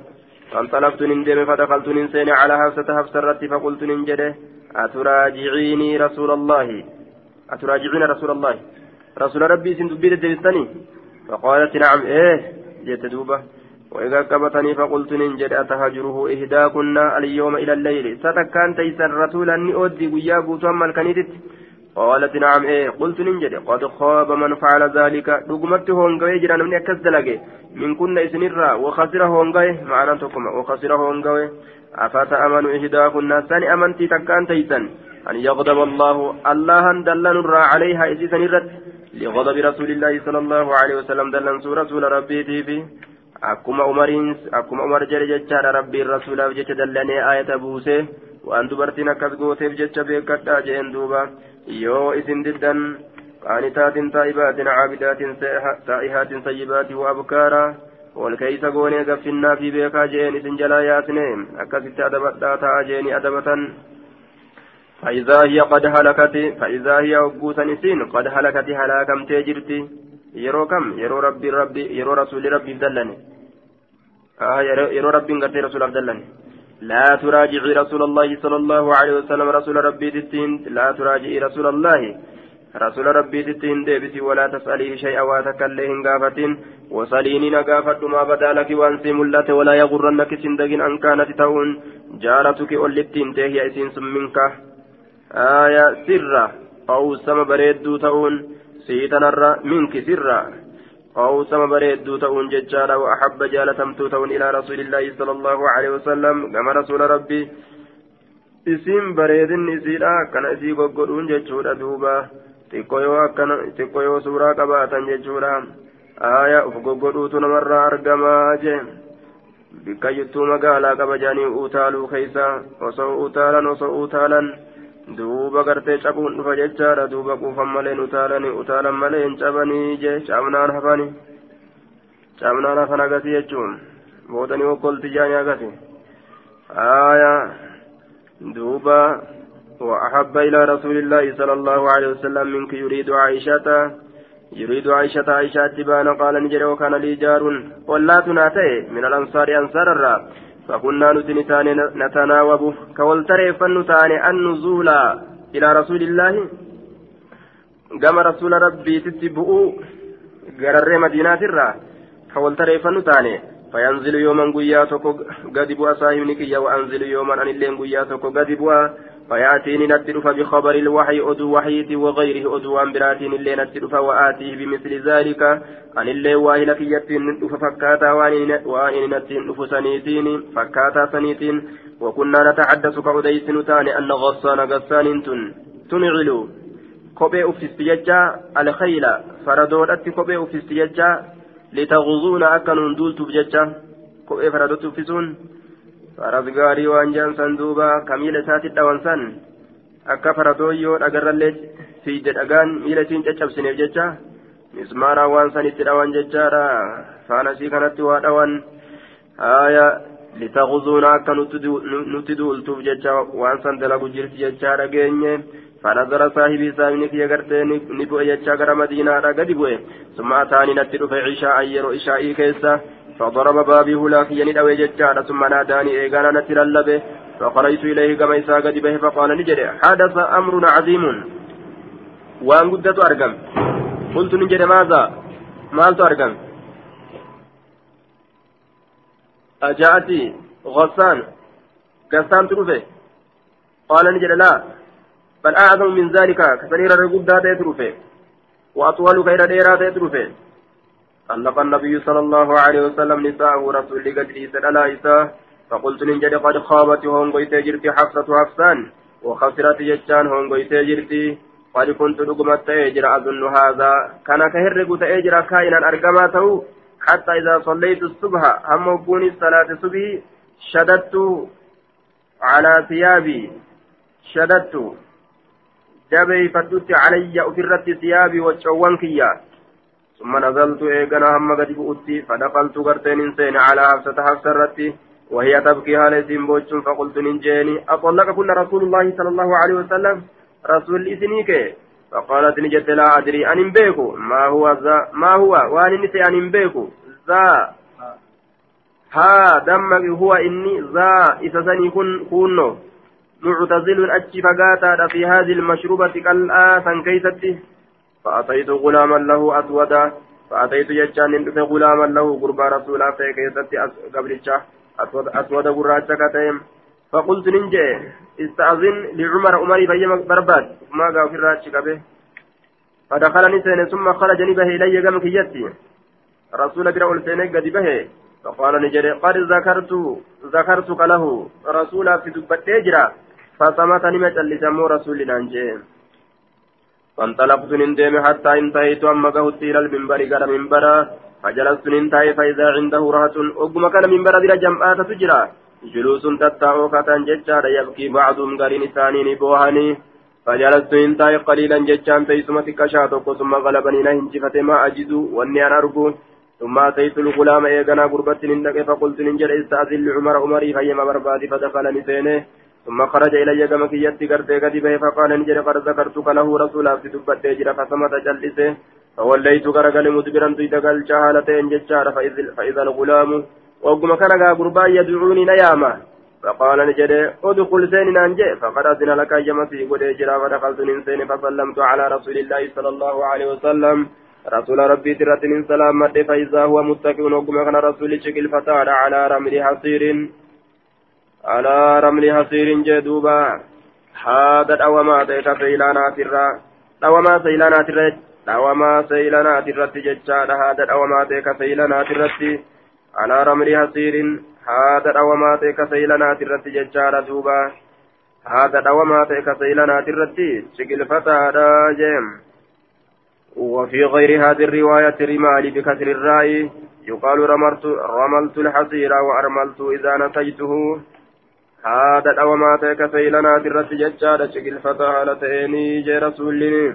فانطلقت نندم فدخلت ننسين على حفصة حفصة فقلت ننجده أتراجعيني رسول الله؟ أتراجعين رسول الله؟ رسول ربي سندبي دبستني فقالت نعم إيه جت دوبة. وإذا قبطني فقلت ننجد أتهجره إهداكن اليوم إلى الليل. ستكان تيسر رسولا نؤدي ويا قوتهم الكنيدت قالت نعم إيه قلت ننجد قد خاب من فعل ذلك. دقمت هونغوي جران من أكس دلقي. من كنا إسنرا وخسر هونغوي. معنا تكما وخسر هونغوي. أفتأمن إهداكن؟ ثاني أمنتي تكان تيسن. أن يغضب الله الله دلن عليها إذ سنرت لغضب رسول الله صلى الله عليه وسلم دلن رسول ربي akkuma umariin akkuma umar jedhe jechaadha rabbiin rasuulaaf jecha dallanee ayata buuse waan dubartiin akkas gooteef jecha beekadhaa jeen duuba yoo isin diddan qaanitaatin taa'ibaatin caabidaatin saa'ihaatin sayyibaatin waabkaara wal keeysa goonee gaffinnaa fi beekaa jeen isin jalaa yaasne akkasitti adabadhaa ta'a jeeni adabatan فإذا هي قد هلكت فإذا هي وقوتا إسين قد هلكت هلاكم تجرتي yeroo kam yeroo rabbi rabbi yeroo rasuulli rabbiif dallane yeroo rabbiin gartee rasuulaaf dallane لا تراجعي رسول الله صلى الله عليه وسلم رسول ربي تتين. لا تراجعي رسول الله رسول ربي تتين. ديبتي ولا تسأليه شيئا واتكليه قافة وصليني نقافة ما بدا لك وانسي ملت ولا يغرنك سندق أن كانت تون جارتك أولتين تهي إسين منك آية سرة أو سما بريد تون سيتنر منك سرة أو سما بريد تون ججارا وأحب جالتمت تون إلى رسول الله صلى الله عليه وسلم كما رسول ربي isiin bareedinni isiidha akkana isii goggodhuun jechuudha duuba xiqqoo yoo akkana xiqqoo yoo suuraa qabaatan jechuudha aaya uf goggodhuutu namarraa argamaa jee bikka juttuu magaalaa qaba jaanii utaaluu keeysa osoo utaalan osoo utaalan duuba gartee cabuun dhufa jechaadha duuba quufan maleen utaalanii utaalan malee hin cabanii jee cabnaan hafani cabnaan hafan agasi jechuun boodanii okkolti jaanii agasi aaya duuba وأحب إلى رسول الله صلى الله عليه وسلم منك يريد عائشة يريد عائشة عائشة تبان قال نجري وكان لي جار ولا تناتي من الأنصار أنصار الراب فكنا نتنتان نتناوب كولتري فنتان النزول إلى رسول الله قام رسول ربي تتبؤوا قرر مدينة الرا كولتري فنتان فينزل يوما قيا تكو قد بوا صاحبني وأنزل يوما أن اللين قيا تكو قد فيأتيني نتلف بخبر الوحي أدو وحيتي وغيره أدو أمبراتين اللي نتلف وآتيه بمثل ذلك. أن اللي واهل في يتين نتلف فكاتا وأن نتلف سنيتين فكاتا سنيتين. وكنا نتحدث كعديس نتاني أن غصان غصان تن تنعلو. kophee uffiste jecha alkhayla faradoodhatti kophee uffiste jecha litaguzuuna akka nuun duultuuf jecha kophee faradotti uffisuun faras gaarii waan jaan san duuba ka miila isaatti dhawan san akka faradooyyoo dhagarrallee fiide dhagaan miila isiin caccabsineef jecha mismaaraan waan san itti dhawan jechaadha faanasii kanatti waa dhawan haaya litaguzuuna akka nutti duultuuf jecha waan san dalagu jirti jechaa dhageenye فنظر صاحبي سامي كي غرتي نبؤ يجا غرا مدينة غدي بؤ ثم أتاني نتي دفع عشاء يرو عشاء كيسا فضرب بابي هلاكي ندوي ججارة ثم ناداني إيغانا نتر اللبه فخرجت إليه كما إساقد به فقال نجري. حدث أمر عظيم. وأن قدت أرقم. قلت نجري ماذا؟ مالت أرقم؟ أجاءتي غسان غسان تروفي قال نجري لا. بل أعظم من ذلك كسنير الرقود داتا يتروفي وأطول خير ديرات يتروفي طلق النبي صلى الله عليه وسلم نساءه رسول قدري سأل إساء فقلت ننجد قد خابت هون قيت جرتي حفصة حفصان وخسرت جتان هون قيت جرتي قد كنت رقمت تأجر أظن هذا. كان كهرق تأجر كائنا أرقماته حتى إذا صليت الصبح هم وقوني الصلاة الصبح شددت على ثيابي شددت. جبي فدت علي أفرت ثيابي وشوانكيا ثم نزلت إيقنا هم قد بؤتي فدخلت قرتين إنسان على حفصة حفصة رتي وهي تبكي هالة بوج فقلت ننجيني أطلق كل رسول الله صلى الله عليه وسلم رسول إسنيك فقالت نجت لا أدري أن بيكو ما هو ذا ما هو؟ وأن نسي أن بيكو ذا. ها دمك هو إني ذا. إسسني كن كونو. معتزل أتشي فقاتا في هذه المشروبة كالآثا كيستي فأتيت غلاما له أسودا فأتيت يجان ندفع غلاما له قربى رسولا فكيست قبلتشا أسود أسود قراجة كتيم. فقلت ننجي استأذن لعمر عمر فيما برباد. ما قال في الراجة كبه. فدخلني سنة ثم خرجني به إلي قام كيتي رسول بلا ألسينك قد به فقال نجري قد ذكرت ذكرتك له. رسولا في دبت يجرى فصمتني مجلس رسول نانجي. فانطلقت نندم حتى انتهيت أما قهت إلى المنبر قال منبرا. فجلست ننتهي فإذا عنده رهة أقم كان منبر ذي جمعات تجرى. جلوس تتعو كتان ججار يبكي بعضهم قرين ثاني بوهني فجلست ننتهي قليلا ججان تيسمة كشاتك ثم غلبني نهنجفة ما أجد وأني أنا أرجو. ثم أتيت الغلام إيقنا قربت نندك فقلت ننجل استأذن لعمر عمري فيما بربادي فدخل نسينه ثم خرج إلي كما كيت قرتي قد به فقال نجري قد ذكرتك له رسولا في دبت جرى فسمت جلسه. فوليت غرقل مدبرا تيتقل جهالتين ججار فإذا الغلام. وقم كان قربان يدعوني نياما. فقال نجد أدخل سين نانجي فقد أذن لك يمسي قد اجرا فدخلت ننسين فسلمت على رسول الله صلى الله عليه وسلم. رسول ربي ترت من سلام مد فإذا هو متكئ. وقم كان رسول شكل فتار على رمل حصير. على رمل حصير جدوبا هذا دوما تيك سيلانات الرا دوما سيلانات الرا دوما سيلانات الرا ججال هذا دوما تيك سيلانات الرا على رمل حصير haadha dhawamaa ta'e ka seeylanaati irratti jechaadha duuba haadha dhawamaa ta'e ka seeylanaati irratti shiqilfataadha jeem وفي غير هذه الرواية رمالي بكسر الراء يقال رملت رملت الحصير وأرملت إذا هذا الأومات كسيلنا ترت ججارة شكل فتاة لتيني جي رسولني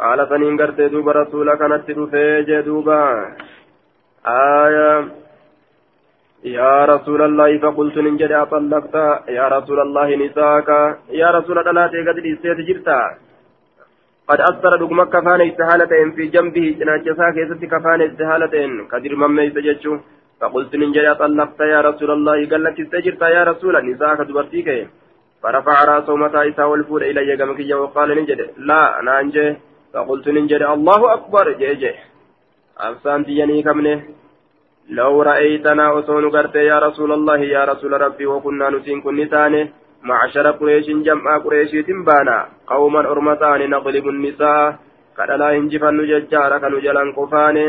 قال سنين قرت دوب رسولك نتدفي جي دوبا آية يا رسول الله فقلت ننجد أطلقت يا رسول الله نساك يا رسول الله قد لسيت جرتا قد أثر دقمك كفان استهالة في جنبه جناجسا كيست كفان استهالة كدر مما يسججو فقلت ننجد أطلقت يا رسول الله قال لك استجرت يا رسول نساك دبرتيك فرفع رأسه متى إسا والفور إلي قمك وقال ننجد لا أنا أنجي. فقلت ننجد الله أكبر جي جي. أفسان تيني كمنه. لو رأيتنا أصون قرت يا رسول الله يا رسول ربي وكنا نسين كن تاني معشر قريش جمع قريش تنبانا. قوما أرمتان نغلب النساء. كدلا هنجفن ججارا كانوا جلان قفاني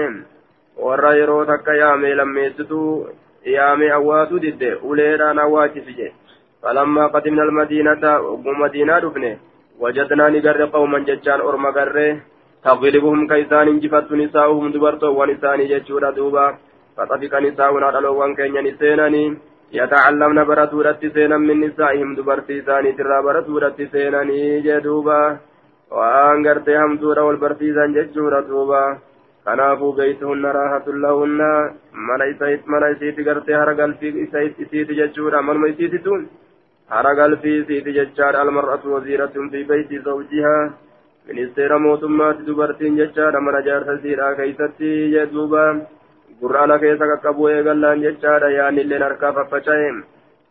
warra yeroo takka yaame lammeessituu yaame awwaasuu didde uleedhaan awwaachifije falammaa qadimna almadiinata ogguu madiinaa dhufne wajadnaa ni garre qawman jechaan orma garree taglibuhum ka isaan injifattu nisaa'uhum dubartoowwan isaanii jechuudha duuba. Faxafika nisaa'unaa dhaloowwan keenyan iseenanii yatacallamna baratuudhatti seenan min nisaa'ihim dubartii isaaniitirraa baratuudhatti seenanii jee duuba. Waan gartee hamtuudha wal barsiisan jechuudha duuba. Kanaafuu beeytuhunna raahatun lahunna mana isiiti gartee hara galfii isiiti jechuudha manuma isiititu hara galfii isiiti jechaadha almar'atu waziiratun fi beeyti zawjihaa ministeera mootummaatti dubartiin jechaadha mana jaarsa isiidhaa keeysatti jedhuuba كيسا كقبو إيغالان جتشارا يعني اللي نركا ففشاهم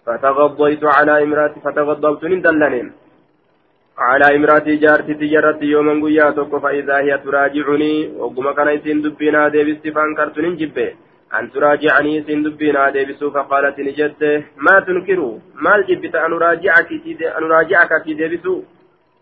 فتغضيت على امراتي فتغضبت ندلنين على امراتي جارتي تجرت يوما قيا توكو فإذا هي تراجعني. وقم كان يسين دبنا ديبستي فانكرت جبه أن تراجعني سين دبنا ديبسو فقالت نجد. ما تنكروا ما الجبت أن أراجعك أن أراجعك في ديبسو؟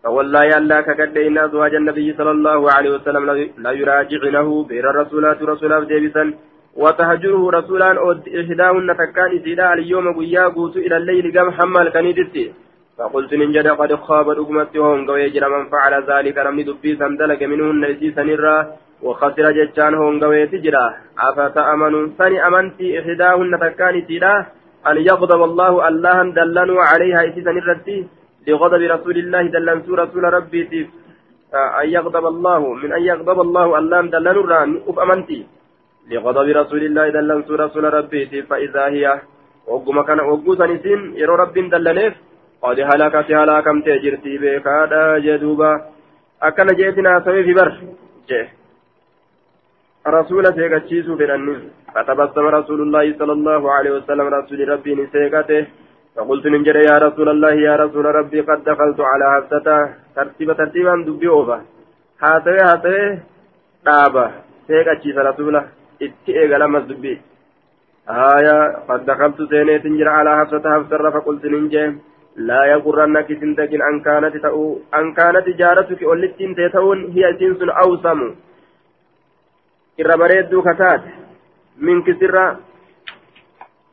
فوالله ألا كقد إن أزواج النبي صلى الله عليه وسلم لا يراجعنه بير الرسولات رسولات ديبسا وتهجره رسولان إحداهن تكان إسيدا اليوم قيا قوت إلى الليل قام حمال كنيدتي فقلت ننجد قد خاب رقمت وهم قوي جرى من فعل ذلك. نمني دبي سندلك منهن إسيسا نرى وخسر جتان هم قوي تجرى. أفتأمنوا؟ ثاني أمنتي إحداهن تكان إسيدا أن يغضب الله الله دلنوا عليها إسيسا نرتي لغضب رسول الله دلنسو رسول ربي أن يغضب الله من أن يغضب الله الله دلنوا ران أف أمنتي لغضب رسول الله دلنت رسول ربي فإذا هي وقم كان وقوسا نسين يرو رب دلنيف. قد هلكت هلاكم تجرتي بكادا جدوبا. أكن جيتنا سوي في بر جه رسول سيكتشيسو فرنين فتبسم رسول الله صلى الله عليه وسلم رسول ربي نسيكته فقلت من جري يا رسول الله يا رسول ربي قد دخلت على حفصة ترتيب ترتيبا دبي أوفا هاتي هاتي دابا. سيكتشيس رسولة. itti eegalamas dubbii آية. قد دخلت سينيت على حفصة حفصة فقلت ننجي لا يغرنك سنتك أن كانت تأو أن كانت جارتك ولتين تتون هي جنس أوسم. إربريد كتات منك سرا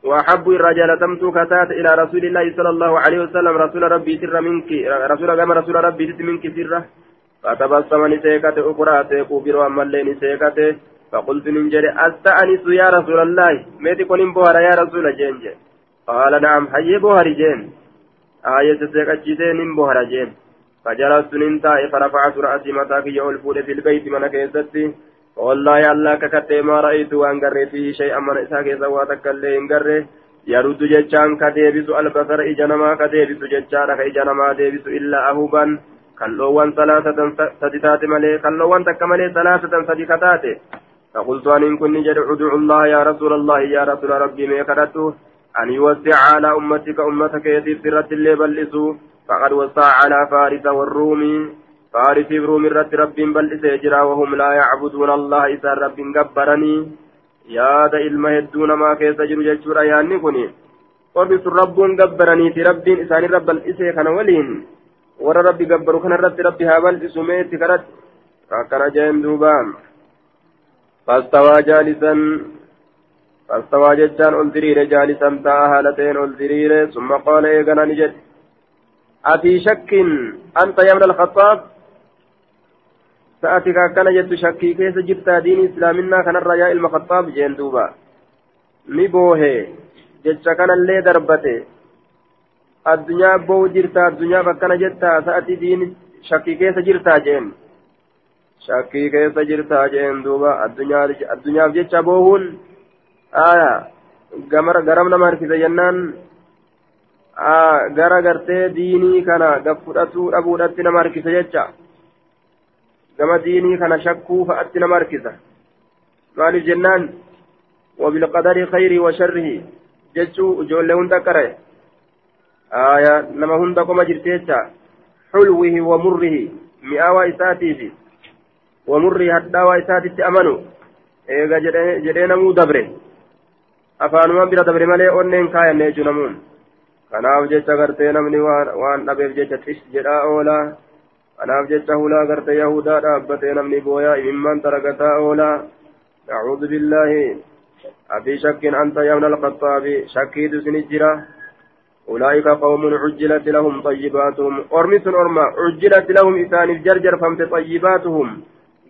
وأحب الرجال تمت كتات إلى رسول الله صلى الله عليه وسلم. رسول ربي سر منك. رسول كما رسول ربي منك سرا فتبسم نسيكت أخرى. تيكو بروا ملين نسيكته فقلت ننجر أستأنس يا رسول الله. ميتي كون بوهر يا رسول جين قال نعم حي بوهر جين. آية سيكتشيتين بوهر جين فجلست ننتهي فرفعت رأسي متاك يقول فود في البيت من كيستي والله الله ككتي ما رأيت وأن قري فيه شيئا من إساك زواتك اللي إن يرد ججان كديبس البصر إجنما كديبس ججان كإجنما ديبس إلا أهوبا taate malee kalloowwan takka malee salaasatan sadi kataate فقلت أن إن كن جد ادعو الله يا رسول الله يا رسول ربي ميكرته أن يوسع على أمتك أمتك يتي سرة اللي بلسوا فقد وسع على فارس والروم. فارس بروم رت رب بلس يجرى وهم لا يعبدون الله إذا رب جبرني يا ذا إلما ما كيس جرو جرى يعني كني قربت رب جبرني في رب إسان رب الإسي كان ولين. ورى ربي جبروا كان رب ربي هابل إسميت كرت فكان جاين دوبان فاستوى جالسا. فاستوى ججان ألدرير جالسا تاء هالتين ألدرير ثم قال إيقنا نجد. أفي شك أنت يا ابن الخطاب؟ سأتك كان جد شكي كيس جبت دين إسلامنا كان الرجاء المخطاب جين دوبا. نبوه جج كان اللي دربته. الدنيا بو جرتا الدنيا فكان جتا سأتي دين شكي كيس جرتا جين. shakkii keessa jirtaa jeen duuba addunyaaf jecha boohuun aya garam nama harkise jennaan gara gartee diinii kana gaffudhatuu dhabuudhatti nama harkise jecha gama diinii kana shakkuu fa'atti nama harkisa maaliif jennaan wabilqadari khayrii wa sharrihi jechuu ijoollee hunda qare aya nama hunda qoma jirti jecha xulwihi wa murrihi mi'aawaa isaatiifi ومري حتى وإساتت أمنوا إيغا جدين مو دبره أفانuma bira dabre malee onneen kaayanne jechu namuun kanaaf jecha gartee namni waan dhabeef jecha xis jedhaa oolaa kanaaf jecha hulaa gartee yahudaa dhaabbatee namni booyaa imimmaan taragataa oolaa nacuudu billaahi أبي شك أنت يا ابن الخطاب شكيد سنجرة أولئك قوم عجلت لهم طيباتهم أرمس أرما عجلت لهم إسان الجرجر فهمت طيباتهم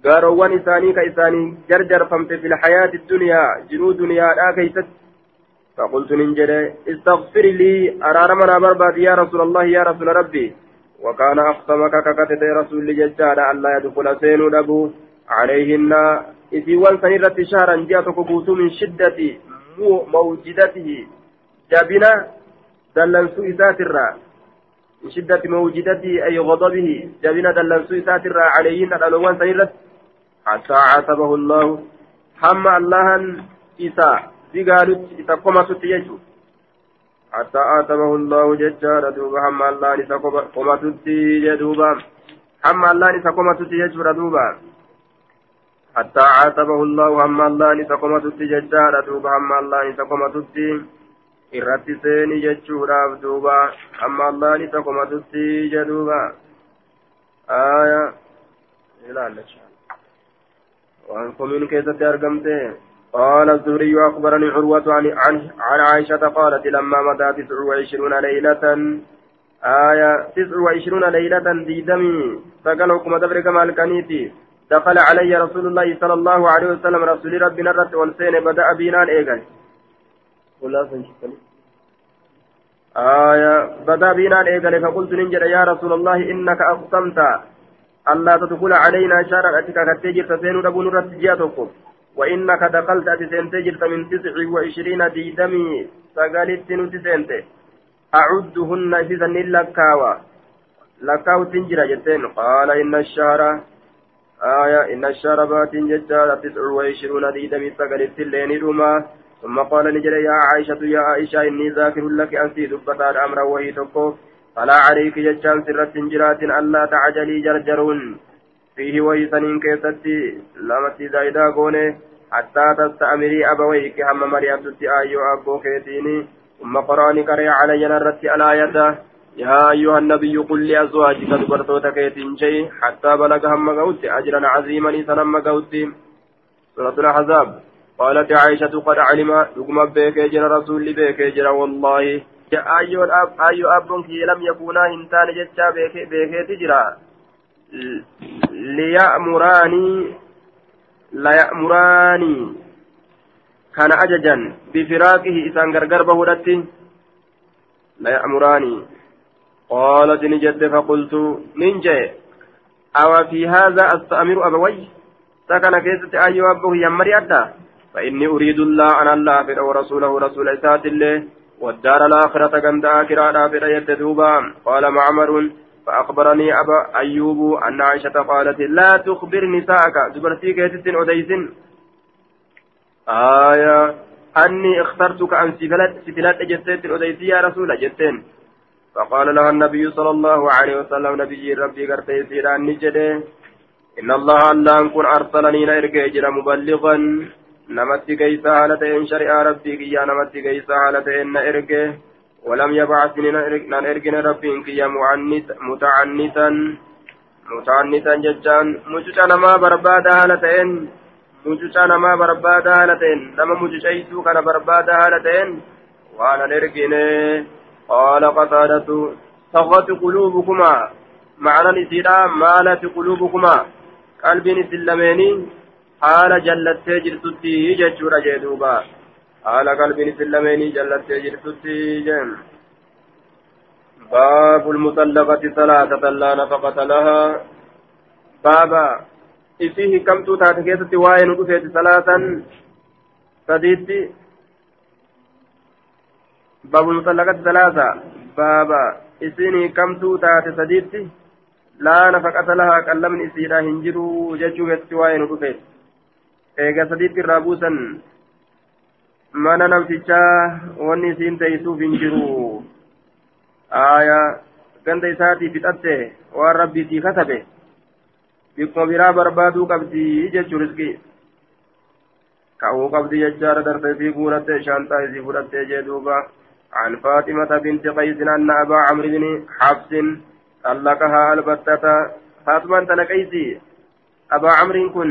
gaaroowwan isaanii ka isaanii jarjarfamte fi lxayaati duniyaa jiruu duniyaadhaa keeysatti فقلت ننجد استغفر لي أرار من برباد يا رسول الله يا رسول ربي. وكان أقسمك ككتت رسول ججال ألا يدخل سين أبو عليهن إذ وانسان رت شهرا جاءتك قوت من شدة موجدته. جابنا دلنسو إسات الرا. من شدة موجدته أي غضبه. جابنا دلنسو إسات الرا. عليهن الألوان سنرت حتى عاتبه الله. هم الله إساء. بقالت إسا قمت يجو حتى عاتبه الله ججار دوبا هم الله إسا قمت يجوبا هم الله إسا قمت يجو دوبا حتى عاتبه الله هم الله إسا قمت ججار دوبا هم الله إسا قمت irratti seeni jechuudhaaf duuba. Amma allaan isa komatutti jedhuuba aya ilaalla وعن قومين كيست أرقمته قال الزهري أخبرني عروة عن, عن, عن عائشة قالت لما مضى تسع وعشرون ليلة آية تسع وعشرون ليلة ديدمي فقال حكم دبر كما الكنيتي دخل علي رسول الله صلى الله عليه وسلم رسول ربنا الرت والسين بدأ بينان إيقل آية بدأ بينان إيقل فقلت ننجل يا رسول الله إنك أقسمت. ألا تدخل علينا شارع أتك كتجر تسين ربون رتجاتكم وإنك دخلت أتسين تجرت من تسع وعشرين ديدمي سقالت نتسينت أعدهن إذا لكاوى. لكاو تنجر جتين. قال إن الشهر آية إن الشهر بات ججار تسع وعشرون ديدمي سقالت اللين رما ثم قال نجري يا عائشة يا عائشة إني ذاكر لك أنسي دبتا الأمر وهي تقف فلا عليك جتان سرة جرات ألا تعجلي جرجرون. فيه ويسنين كيستي لمتي زايدا قونه حتى تستأمري أبويك هم مريم تتي آيو أبو كيتيني ثم قراني كري علي نرتي الآية يا أيها النبي قل لأزواجك دبرتوتك يتنجي حتى بلغ هم قوتي أجرا عظيما سنم قوتي سورة الأحزاب. قالت عائشة قد علم لقم بك جرى رسول بك جرى والله. ayyoon ayyoo abboon kiyya lam yakuunaa hin taane jechaa beekeeti jira liya'muraanii laya'muraanii kana ajajan bifiraaqihi isaan gargar bahuudhatti laya'muraanii قالت نجد فقلت ننجي أو في هذا أستأمر أبوي؟ سكن كيسة أيها أبوه يمري أدى. فإني أريد الله أن الله ورسوله رسول إسات الله. والدار الآخرة كم آخرة في يد دوبا قال معمر فأخبرني أبا أيوب أن عائشة قالت لا تخبر نساءك. دبرتي كيست أديس آية أني اخترتك أن سفلات جتت أديس يا رسول جتين فقال لها النبي صلى الله عليه وسلم نبي ربي قرتي سيران نجده. إن الله أن كن أرسلني نرجع مبلغا. نمت كيسا هالتين شريعة ربي كيا نمت كيسا هالتين نرجع ولم يبعثني نرجع ربي كيا متعنتا متعنتا ججان مجوشا نما بربادا هالتين مجوشا نما بربادا هالتين نما مجوشيسو كان بربادا هالتين وانا نرجع قال قتادة صغت قلوبكما معنى نسيرا مالت قلوبكما qalbiin isin lameenii haala jallattee jirtutti jechuudha haala qalbiin isin lameenii jallattee jirtutti jeen باب المطلقة ثلاثة لا نفقة لها بابا إسيه كم توتات كيست واين ودفت ثلاثا سديت باب المطلقة ثلاثة بابا إسيني كم توتات سديت laa nafaqata lahaa qallamni isiidha hin jiru jechuu keessatti waa'ee nu dhufe eega sadiitti irraa buusan mana namtichaa wanni isiin teeysuuf hin jiru aayaa ganda isaatii fixatte waan rabbiitii katabe bikkuma biraa barbaaduu qabdi jechuu riskii ka'uu qabdi jechaadha darbee fi guuratte shaantaa isii fudhattee jee duuba عن فاطمة بنت قيس أن أبا عمرو بن حفص طلقها البتة فاطمة تنكيسي أبا عمرو كن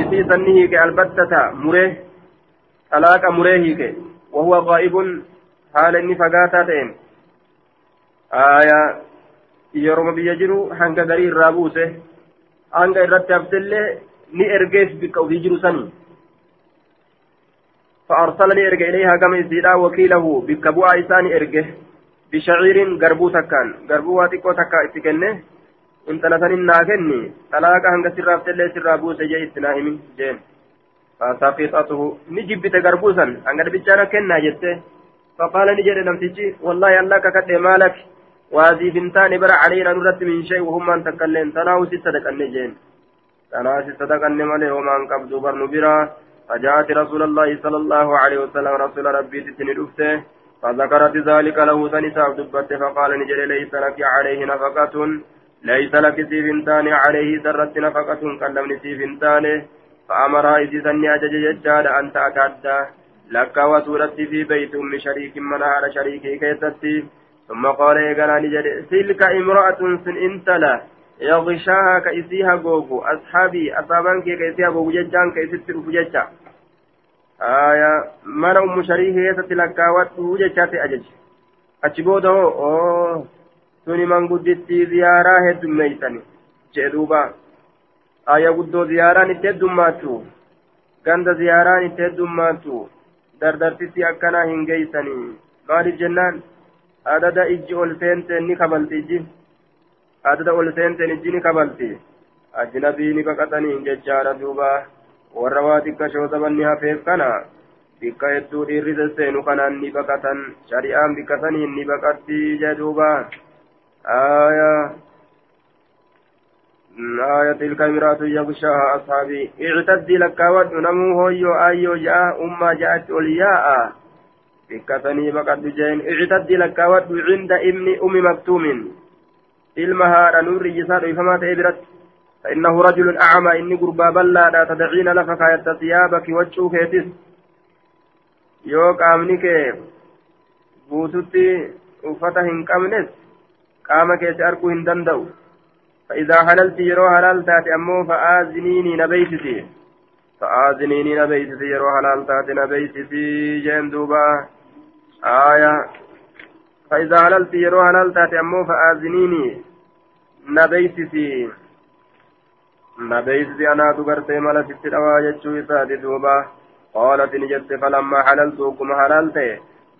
إسي سنه كالبتة مريه طلاق مريه وهو غائب حال إني فقاتاتين آية yeroo biyya jiru hanga garii irraa buuse hanga irratti haftellee ni ergeef bikka ofii jiru sanii فأرسلني إرجع إليها كما يزيدا وكيله بكبوع إساني إرجع بشعير غربو تكان غربو واتيكو تكا اتكنه انت لسنين ناكني طلاقا هنگ سراف تلي سرابو سجي اتناهمي جين فسقطته نجبت غربوسا هنگ بيچانا كنا جته فقال نجد نمتجي والله الله ككد مالك وهذه بنتان برا علينا نرد من شيء وهم من تكلم. تناو ستة جين تناو ستة مالي وما انقبض برن برا فجاءت رسول الله صلى الله عليه وسلم رسول ربي تتني فذكرت ذلك له سنساف دبت فقال نجل ليس لك عليه نفقة. ليس لك سيفنتان عليه سرت نفقة كلم سيفنتان فأمرها إذن أجج ججال أن تأكد. لك وسورت في بيت أم شريك من على شريكي كيستي. ثم قال إيقنا نجل تلك امرأة سن إنت له يغشاها كإسيها غوغو أصحابي أصابان كي كإسيها غوغو ججان كإسيتر فججا aya mana ummu sharii keessatti lakkaawwadhu jechaatti ajaje achi booda hoo suni manguddittii ziyaaraa heddummeeysani jee duuba aya guddoo ziyaaraan itti heddummaattu ganda ziyaaraan itti heddummaattu dardartitti akkanaa hin geeysanii maaliif jennaan? Adada ijji ol seenteen ni kabalti ijji. Adada ol seenteen ijji ni kabalti. Ajnabii ni baqatanii jechaadha duubaa warra waa xiqqashoo sabanni hafeef kana bikka hedduu dhiirri sesseenu kanaan ni baqatan. Shari'aan bikka saniin ni baqatti jedhuuba aayaa آية تلك امرأة يغشاها أصحابي. اعتدي لك ونمو هويو آيو جاء أما جاءت أولياء. بكتني بقد جين. اعتدي لك عند ابن أم مكتوم. ilma نور جسار فما تهبرت فإنه رجل أعمى. إني قربا بلا لا تدعين لك كايت وجهك يتس yoo qaamni kee guututti uffata hin qabnes qaama danda'u فإذا حللت يرو حلال تاتي أمو فآذنيني نبيتتي. فآذنيني نبيتتي يرو حلال تاتي نبيتتي جين دوبا. آية. فإذا حللت يرو حلال تاتي أمو فآذنيني نبيتتي. نبيتتي أنا تقرتي ملتي الأوا يجو إساتي دوبا. قالت نجت فلما حللت كما حللت.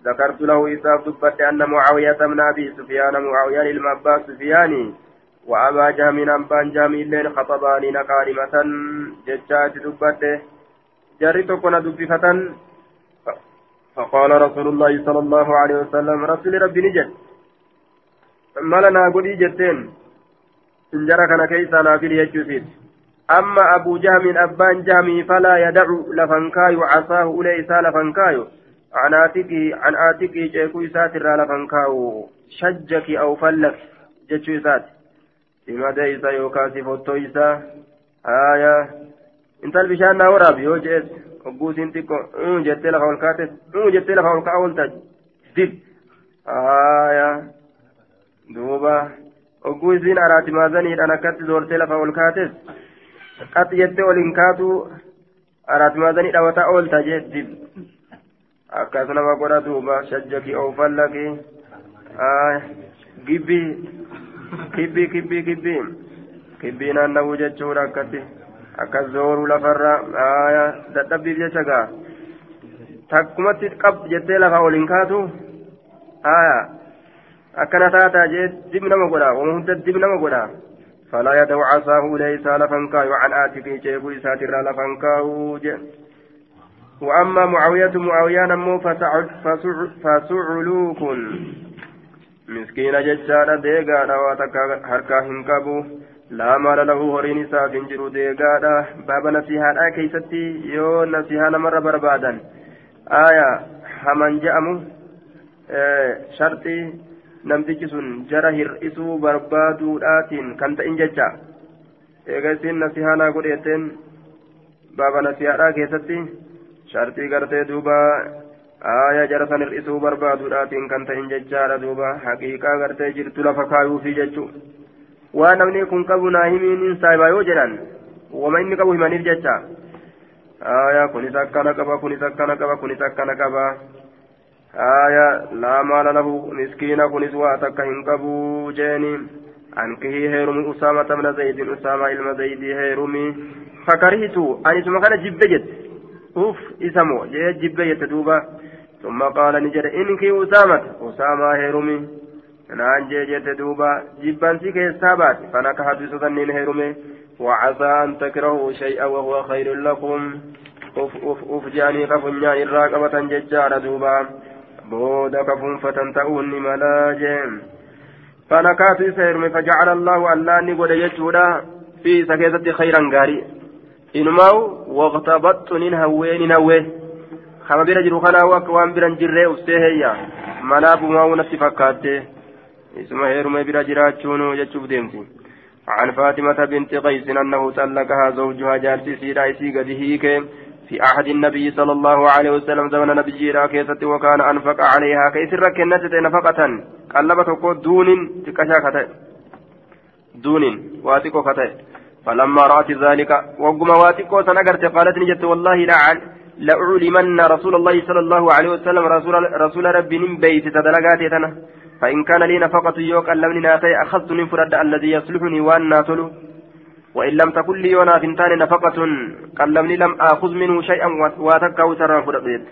ذكرت له إساف دبت أن معاوية بن أبي سفيان معاوية المبا سفياني. وأبا جهم أبان جهم اللين خطباني نكارمة ججات دبت جريت كنا دبفة فقال رسول الله صلى الله عليه وسلم رسول ربي نجت ما لنا قولي جتين. انجرى كان كيسا نافل يجوسيت أما أبو جهم أبان جهمي فلا يدع لفنكايو عصاه أليسا لفنكايو. عن آتكي عن آتكي جيكو ساتر لفنكايو شجك أو فلك جتشو سات إما ديسا يوكاسي فوتويسا آية انت البشان نوراب يو جيت وبوسين تيكو أم جتي لفا والكاتس أم جتي لفا والكاولتا دب آية دوبا ogguu isiin araati maazaniidhaan akkatti zoortee lafa ol kaates qatti jettee ol hin kaatu araati maazanii dhawataa oolta jeetti akkas nama godha duuba shajjaki oofallaki gibbii kibbii kibbii kibbii kibbii naanna'uu jechuudha akkatti akkas zooruu lafarra dadhabbiif jecha gaa takkumatti qab jettee lafa ol hin kaatu aayaa akkana taataa jee dib nama godha wama hunda dib nama godha فلا يدع عصاه ليس لفنكاو عن آتك جيبو إساتر لفنكاو وأما معاوية معاوية نمو فسعلوك miskiina jechaadha deegaadha waa takka harkaa hin qabu. Laa maala lahu horiin isaaf hin jiru deegaadha. Baaba nasihaadhaa keeysatti yoo nasihaa namarra barbaadan aya haman je'amu sharxii namtichi sun jara hir'isuu barbaaduudhaatiin kan ta'in jecha. Eega isin nasihaa naa godheeteen baaba nasihaadhaa keessatti sharxii gartee duubaa jara san hir'isuu barbaaduudhaatiin kan ta'in jechaadha duuba haqiiqaa gartee jirtu lafa kaayuufi jechuu waan namni kun qabu naa himiin saayibaa yoo jedhan wama inni qabu himaniif jecha aaya kunis akkana qaba kunis akkana qaba kunis akkana qaba آية لا مال له مسكين كنس واتك هنقبو جيني أنكه هيرمي أسامة بن زيد أسامة إلما زيد هيرمي فكرهت أن اسمه كان جبجت أوف اسمه جيت جبجت دوبا ثم قال نجد إنك أسامة أسامة هيرمي نان جيت دوبا جبان سيك السابات فنكحت بسطنين هيرمي وعسى أن تكرهوا شيئا وهو خير لكم. أف أف أف جاني قفنيان الراقبة ججار دوبا. بودا كفنفة تؤون ملا جيم فنكات سيرم فجعل الله ألاني قد يجودا في سكيتة خيرا غاري إنماو واغتبطت ننهوي ننهوي خما بيرا جرو خنا وك وان بيرا جري أفتهيا مناب ما نفسي فكاتي اسمه هيرم بيرا جراچونو يجوب ديمتي عن فاطمة بنت قيس أنه طلقها زوجها جارتي سيدا إسي قد هيك في عهد النبي صلى الله عليه وسلم زمن نبي راكيسة وكان أنفق عليها كيسر كنت نفقة قلبت دون تكشا دون واتكو كتئ فلما رأت ذلك وقم واتكو سنقرت قالت نجت والله لا لأعلمن رسول الله صلى الله عليه وسلم رسول, رسول ربي من بيت تدلقاتي فإن كان لي نفقة يوك ألمني ناتي أخذت من فرد الذي يصلحني وأن ناتلو. وإن لم تكن لي ونا فنتان نفقة قلمني لم آخذ منه شيئا واتكا وسرا فرقيت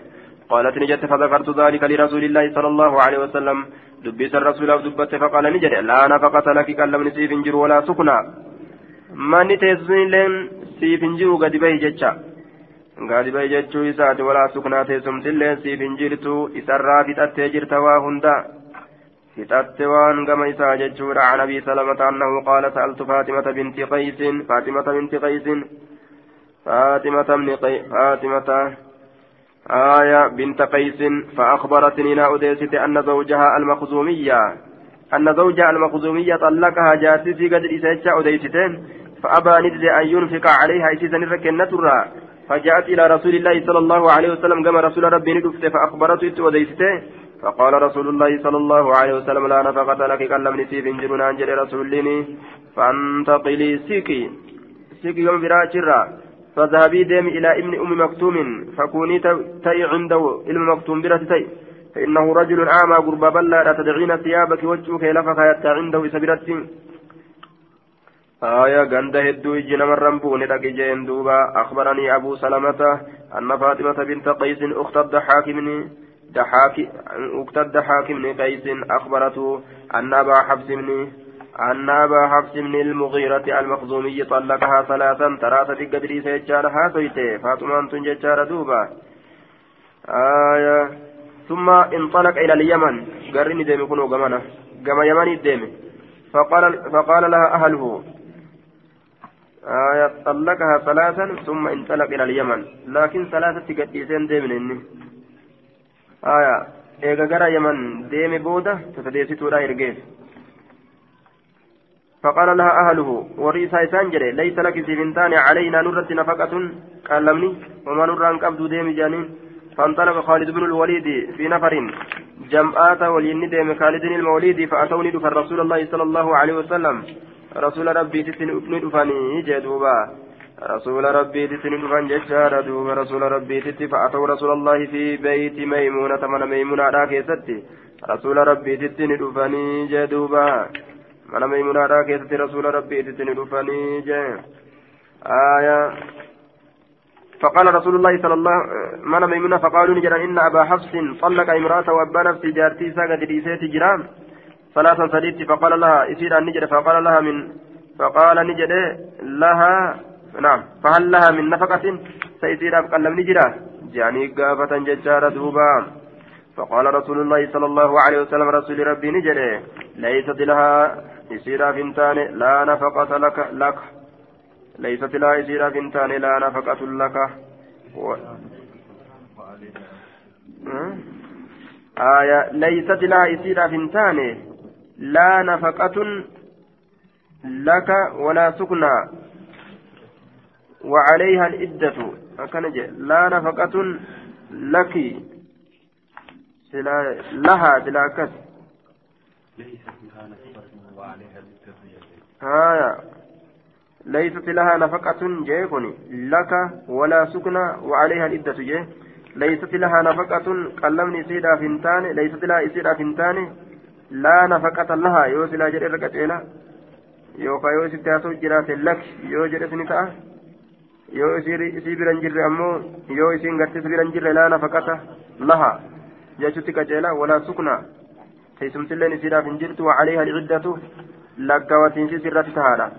قالت نجت فذكرت ذلك لرسول الله صلى الله عليه وسلم. دبيت الرسول دبت فقال نجد لا نفقة لك قلمني سيف ولا سكنا ما نتيسن لين سيف قد جتشا قد بي جتشو إسات ولا سكنا تيسمت لين سيف انجرتو إسرا فتأتي جرت واهندا فتات وان كما إساء ججور عن أبي سلمة أنه قال سألت فاطمة بنت قيس فاطمة بنت قيس فاطمة بن قي... فاطمة آية بنت قيس فأخبرتني نا أديست أن زوجها المخزومية أن زوجها المخزومية طلقها جاتي في قدر إساء أديستين فأبى ندل أن ينفق عليها إسيسا ركنة فجاءت إلى رسول الله صلى الله عليه وسلم كما رسول ربي ندفت فأخبرته أديسته فقال رسول الله صلى الله عليه وسلم لا نفقة لك كلم نسيب جنون أنجل رسولني فانتقلي سيكي. سيكي يوم براجرة فذهبي ديم إلى ابن أم مكتوم. فكوني تي عنده علم مكتوم برة تي. فإنه رجل أعمى قرب بلا لا تدعين ثيابك وجهك لفك يتى عنده سبرت آية غند هدو جنا مرم بوني جين دوبا أخبرني أبو سلمة أن فاطمة بنت قيس أخت الضحاك مني دحاك اقتد حاكم بن قيس أخبرته أن أبا حفص بن أن أبا حفص بن المغيرة المخزومي طلقها ثلاثا ثلاثة في قدر سيجارها سيته فاطمة تنججار دوبا آية ثم انطلق إلى اليمن قرني ديمي كنو قمنا قم يمن الديمي فقال فقال لها أهله آية طلقها ثلاثا ثم انطلق إلى اليمن. لكن ثلاثة قديسين ديمن آية إيغا غرا يمن ديم بودة تتديسي تورا إرقيس. فقال لها أهله وريسا سانجري ليس لك سيفنتان علينا نرة نفقة. قال لمني وما أن قبض ديم جانين فانطلق خالد بن الوليد في نفر. جمعات ولين ديم خالد الموليد فأتوني دفر رسول الله صلى الله عليه وسلم. رسول ربي تتني دفني جدوبا رسول ربي تتني دفن ججار دوبا. رسول ربي فأتوا رسول الله في بيت ميمونة من ميمونة راكيستي رسول ربي تتني دفني جدوبا من ميمونة راكيستي رسول ربي تتني دفني جدوبا آية. فقال رسول الله صلى الله من ميمونة فقالوا نجرا إن أبا حفص طلق امرأته وأبا نفسي جارتي ساقت ريسيتي جرام ثلاثا سديت فقال لها يصير أن نجد فقال لها من فقال نجد لها نعم فهل لها من نفقة؟ سيصير أبقى لم نجرا جاني قافة ججارة دوبا. فقال رسول الله صلى الله عليه وسلم رسول ربي نجد. ليست لها يصير فنتان لا نفقة لك لك. ليست لها يصير فنتان لا نفقة لك. و... آية ليست لها يصير فنتان لا نفقة لك ولا سكنى. وعليها العدة. لا نفقة لك. لها بلا كس ليست لها نفقة جيكني لك ولا سكنى وعليها العدة جيه ليست لها نفقة. قلمني سيدا فنتان ليست لها سيدا فنتان irra qaceela yookaan yoo isitti haasa'u jiraate lakki yoo jedhe sini ta'a yoo isii bira hin jirre ammoo yoo isiin gartis bira hin jirre laa nafaqata lahaa jechuutti qaceela walaa sukna teessumtilleen isiidhaaf hin jirtu وعليها العدة لقواتين في سرة تهادا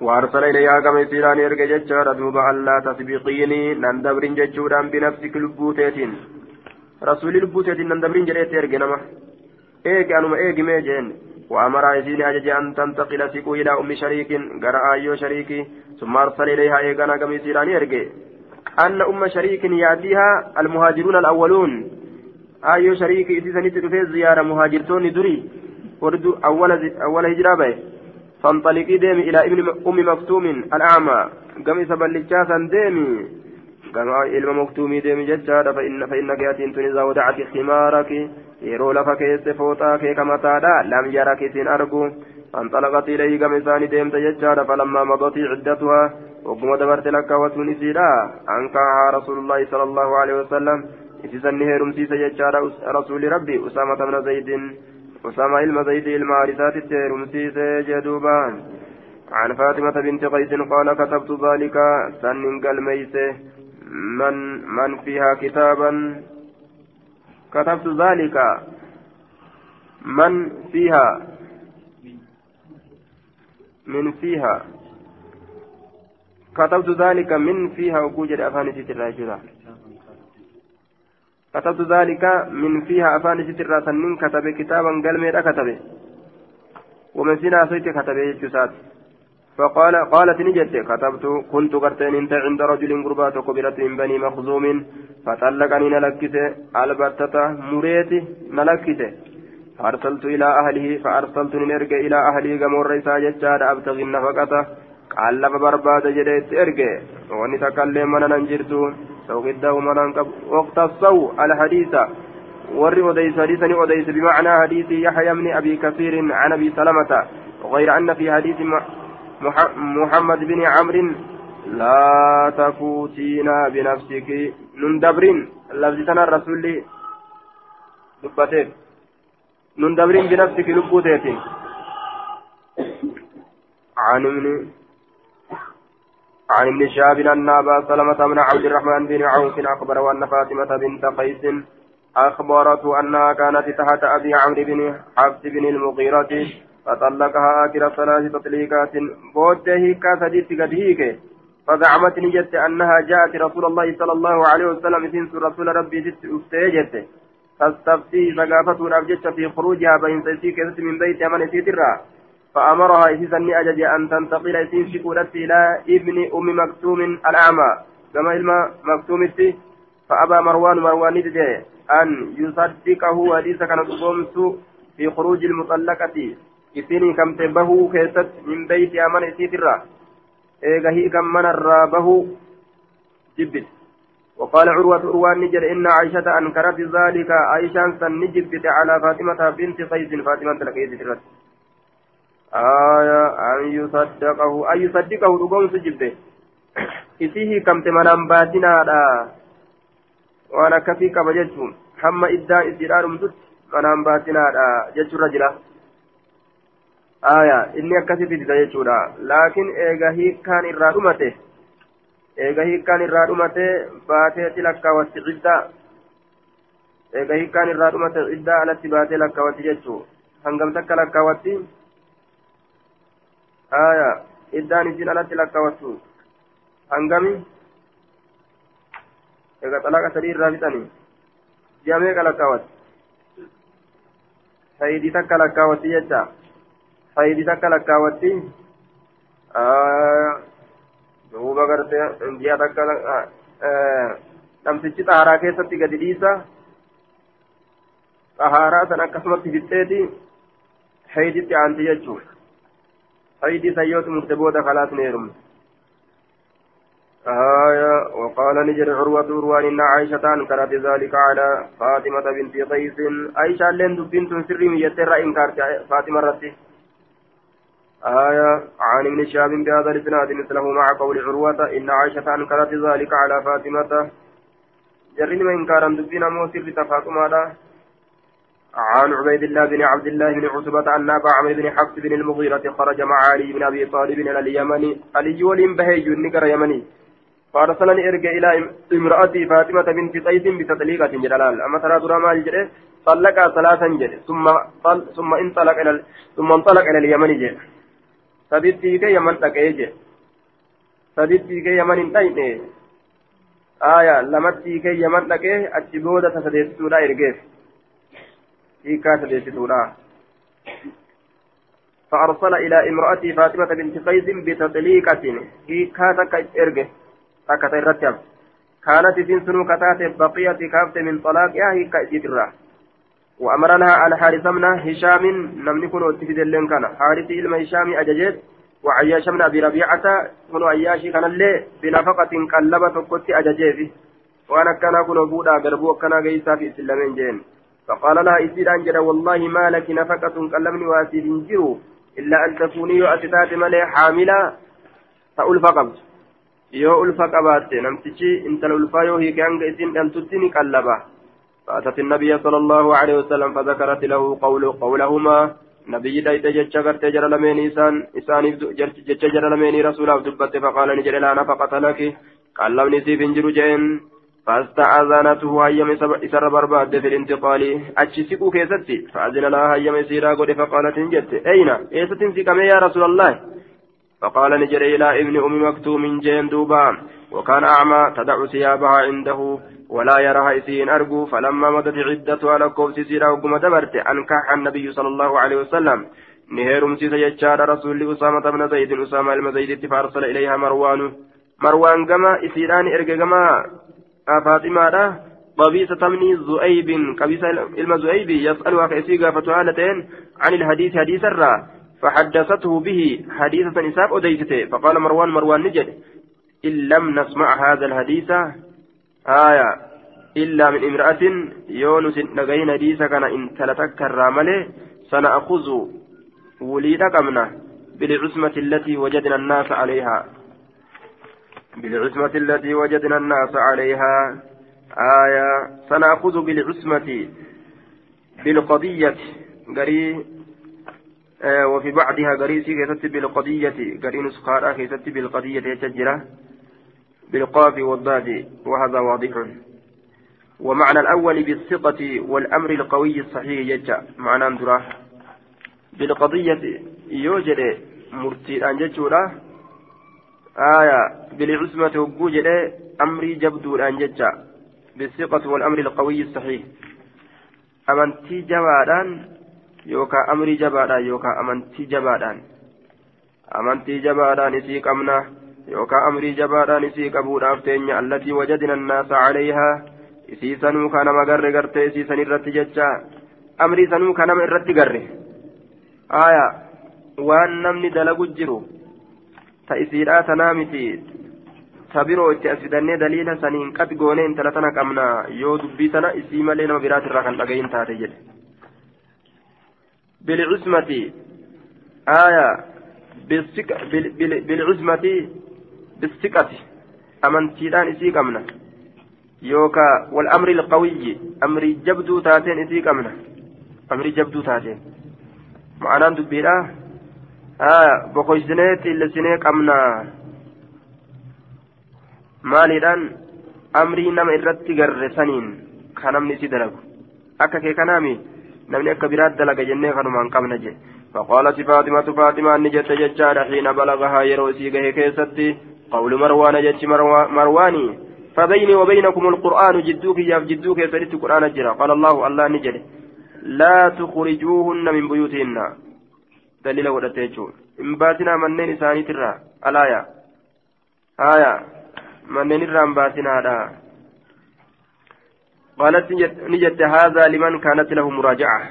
وأرسل إليها كما سيران يرجع جتشارا دوبا ألا تسبقيني نندبرين جتشوران بنفسك لبوتيتين رسول لبوتيتين نندبرين جريت يرجع نما eegi anuma eegimee jeen. وأمر يزيد أجج أن تنتقل سيكو إلى أم شريك قرأ أيو شريك ثم أرسل إليها إيقانا كم يسيران يرقي أن أم شريك يأتيها المهاجرون الأولون أيو شريك إذا نتلفي زيارة مهاجرتون دري وردو أول أول هجرة به فانطلقي ديمي إلى ابن أم مكتوم الأعمى قم سبلتشاسا ديمي قال إلما مكتومي ديمي ججارة فإن فإنك يأتين تنزا ودعت حمارك yeroo lafa keesse fooxaa kee kamataadha? Lam yarak isin argu. فانطلقت إليه كم إساني ديمت يجار فلما مضت عدتها وقم دبرت لك وسن سيدا أنكاها رسول الله صلى الله عليه وسلم إسسن هيرم سيس يجار رسول ربي أسامة بن زيد أسامة إلما زيد سيس جدوبان عن فاطمة بنت قيس قال كتبت ذلك سن قال ميسه من من فيها كتابا كتبت ذلك من فيها؟ من فيها. كتبت ذلك من فيها وكوجد أفاني ستر كتبت ذلك من فيها أفاني ستر سنين كتب كتابا قال ميرا كتبه. ومن سنا سيت كتبه جسات؟ فقال قالت نجت كتبت كنت قرتين انت عند رجل قربات كبيرة من بني مخزوم فطلقني نلكت البتة مريتي نلكت فأرسلت إلى أهله فأرسلت نرجع إلى أهلي قمر ريسا ججاد أبتغي النفقة. قال لما برباد جديت إرجع. وني تكلم من ننجرت سوغده من واقتصوا الحديث. ور أديس حديثني أديس بمعنى حديث يحيى بن أبي كثير عن أبي سلمة. وغير أن في حديث محمد بن عمرو لا تفوتينا بنفسك نندبرين لفظتنا الرسول دبتين. نندبرين بنفسك لبوتين عن ابن عن ابن شهاب أن أبا سلمة بن عبد الرحمن بن عوف أخبر أن فاطمة بنت قيس أخبرته أنها كانت تحت أبي عمرو بن حفص بن المغيرة فطلقها آخر ثلاث تطليقات. بوده كاسديت قد هيك فزعمت نجت أنها جاءت رسول الله صلى الله عليه وسلم سنس رسول ربي ست أفتيجت تستفتي فقافته الأبجدة في خروجها بين سيسيك من بيت من سيترا فأمرها إسيسني أجج أن تنتقل إسين شكولت إلى ابن أم مكتوم الأعمى. كما إلما مكتوم فأبى مروان مروان أن يصدقه حديث كان في خروج المطلقة. كم تبه كيست من بيت أمن إسيترا إيغا هي كم من الرابه جبت وقال عروة عروان نجر إن عائشة أنكرت ذلك عائشة سنجبت على فاطمة بنت قيس فاطمة لقيت الرد آية أن يصدقه أن يصدقه رقم سجبه إسيه كم تمنام باتنا وأنا كفي كبجتهم حما إدى إسرار مدت منام باتنا جت الرجل آية إني أكسي في لكن إيغا هي كان إرادمته eega hiikkaan irraa dhumate baateeti lakkaawatti ciddaa eega hiikkaan irraa dhumate ciddaa alatti baatee lakkaawatti jechuu hangam takka lakkaawatti aya iddaan isin alatti lakkaawattu hangami eega xalaqa sadii irraa fixanii ji'a meeqa lakkaawatti sayidii takka lakkaawatti jecha sayidii takka lakkaawatti duuba gartee ji'a takka namtichi xaharaa keessatti gadi dhiisa xaharaa san akkasumatti fixxeeti hayditti aanti jechuun haydii san yoo xumurte booda kalaas ni heerumte آية وقال نجر عروة عروان إن عائشة أنكرت ذلك على فاطمة بنت قيس عائشة لين بنت سري من يترى إنكار فاطمة رتي آية عن ابن شهاب بهذا الإسناد مثله مع قول عروة إن عائشة أنكرت ذلك على فاطمة. جرين من إنكارا دبنا موسر تفاطمة عن عبيد الله بن عبد الله بن عتبة أن أبا عمرو بن حفص بن المغيرة خرج مع علي بن أبي طالب إلى اليمن. علي ولم بهيج النكر يمني. فأرسلني إرجع إلى امرأتي فاطمة بنت قيس بتطليقة جلال. أما ترى ترى ما الجري طلقها ثلاثا جري. ثم ثم انطلق إلى ثم انطلق إلى اليمن جري. Yaman dhaqee je saditti hiikee yaman hin dhayne aya lamatti hiikee yaman dhaqee achi booda ta sadeessituudha ergeef hiikaa sadeessituudha فأرسل إلى امرأته فاطمة بنت قيس بتطليقة هيكا تكا إرجه تكا ترتب كانت سنسن كتات بقية كافت من طلاقها هيكا إجترا وأمرنا على حارث من هشام نمني كنو اتفد اللين كان. حارث إلما هشام أججت وعياش من أبي ربيعة كنو عياشي كان اللي بنفقة قلبة كنت أججيفي وأنا كان كنو بودا قربو كان قيسا في سلمين جين. فقال لها إسير أنجل والله ما لك نفقة قلبني واسير جرو إلا أن تكوني يؤتتات ملي حاملة فألفا قبت yoo ulfa qabaatte namtichi intala ulfaa yoo hiike hanga isin dhaltutti فأتت النبي صلى الله عليه وسلم فذكرت له قول قولهما. نبي دايت جتشا قرت جرى لمين إسان إسان جتشا جرى لمين رسول دبت فقال نجري لا نفقة لك. قال لم نسيب انجر جين فاستأذنته هيم إسر برباد في الانتقال. أتشسكو كيستي. فأذن لها هيم إسيرا قد فقالت انجت أين؟ إيست انسكمي يا رسول الله. فقال نجري إلى ابن أم مكتوم جين دوبا وكان أعمى تدع ثيابها عنده ولا يراها إسين أرجو فلما مضت عدتها لكم سيسيرا وقم دبرت أنكح النبي صلى الله عليه وسلم. نهير مسيس يجار رسول أسامة بن زيد أسامة المزيد فأرسل إليها مروان. مروان كما إسيران إرجع كما فاطمة قبيسة تمني زؤيب قبيسة إلما زؤيب يسألها كأسيقا فتعالتين عن الحديث حديث الرا. فحدثته به حديثة نساب أديته فقال مروان مروان نجد إن لم نسمع هذا الحديث آية إلا من امرأة يونس نغين ديسا كان إن تلتك الرامل سنأخذ وليد قمنا بالعصمة التي وجدنا الناس عليها. بالعصمة التي وجدنا الناس عليها. آية سنأخذ بالعصمة بالقضية قري وفي بعضها قريسي كيست بالقضية قري نسخارا كيست بالقضية يتجرى بالقاف والضاد وهذا واضح. ومعنى الأول بالثقة والأمر القوي الصحيح يجا معنى اندراه بالقضية يوجد مرتي أنججورا آية بالعصمة وجود أمري جبدو أنججا بالثقة والأمر القوي الصحيح. amantii jabaadhaan yookaan amrii jabaadhaan yookaan amantii jabaadhaan. Amantii jabaadhaan isii qabna yookaan amrii jabaadhaan isii qabuudhaaf teenya allatii wajadina annaasa calayhaa isii sanuu ka nama garre gartee isii san irratti jecha amrii sanuu ka nama irratti garre. Aayaa waan namni dalagu jiru ta isiidhaa tanaa miti. Ta biroo itti as fidannee daliila saniin qad goonee intala tana qabna. Yoo dubbii tana isii malee nama biraatirraa kan dhagayin taate jedhe bilcusmati aayaa bilcusmati bisiqati amantiidhaan isii qabna yookaa wal amri ilqawiyyi amrii jabduu taateen isii qabna amrii jabduu taateen ma'anaan dubbiidha aayaa bokoysinee xiillesinee qabna maaliidhaan amrii nama irratti garre saniin ka namni si dalagu akka kee kanaami namni akka biraat dalaga jennee kanumaan qabna je فقالت فاطمة فاطمة أني جت ججار حين بلغها يروسي جه كيستي قول مروان جت مرواني فبيني وبينكم القرآن جدوك يا جدوك يا سريت القرآن جرى قال الله الله نجري لا تخرجوهن من بيوتهن دليل ودتيجون إن باتنا منين إساني ترى الآية آية manneen irraan baasinaadha قالت نجت هذا لمن كانت له مراجعة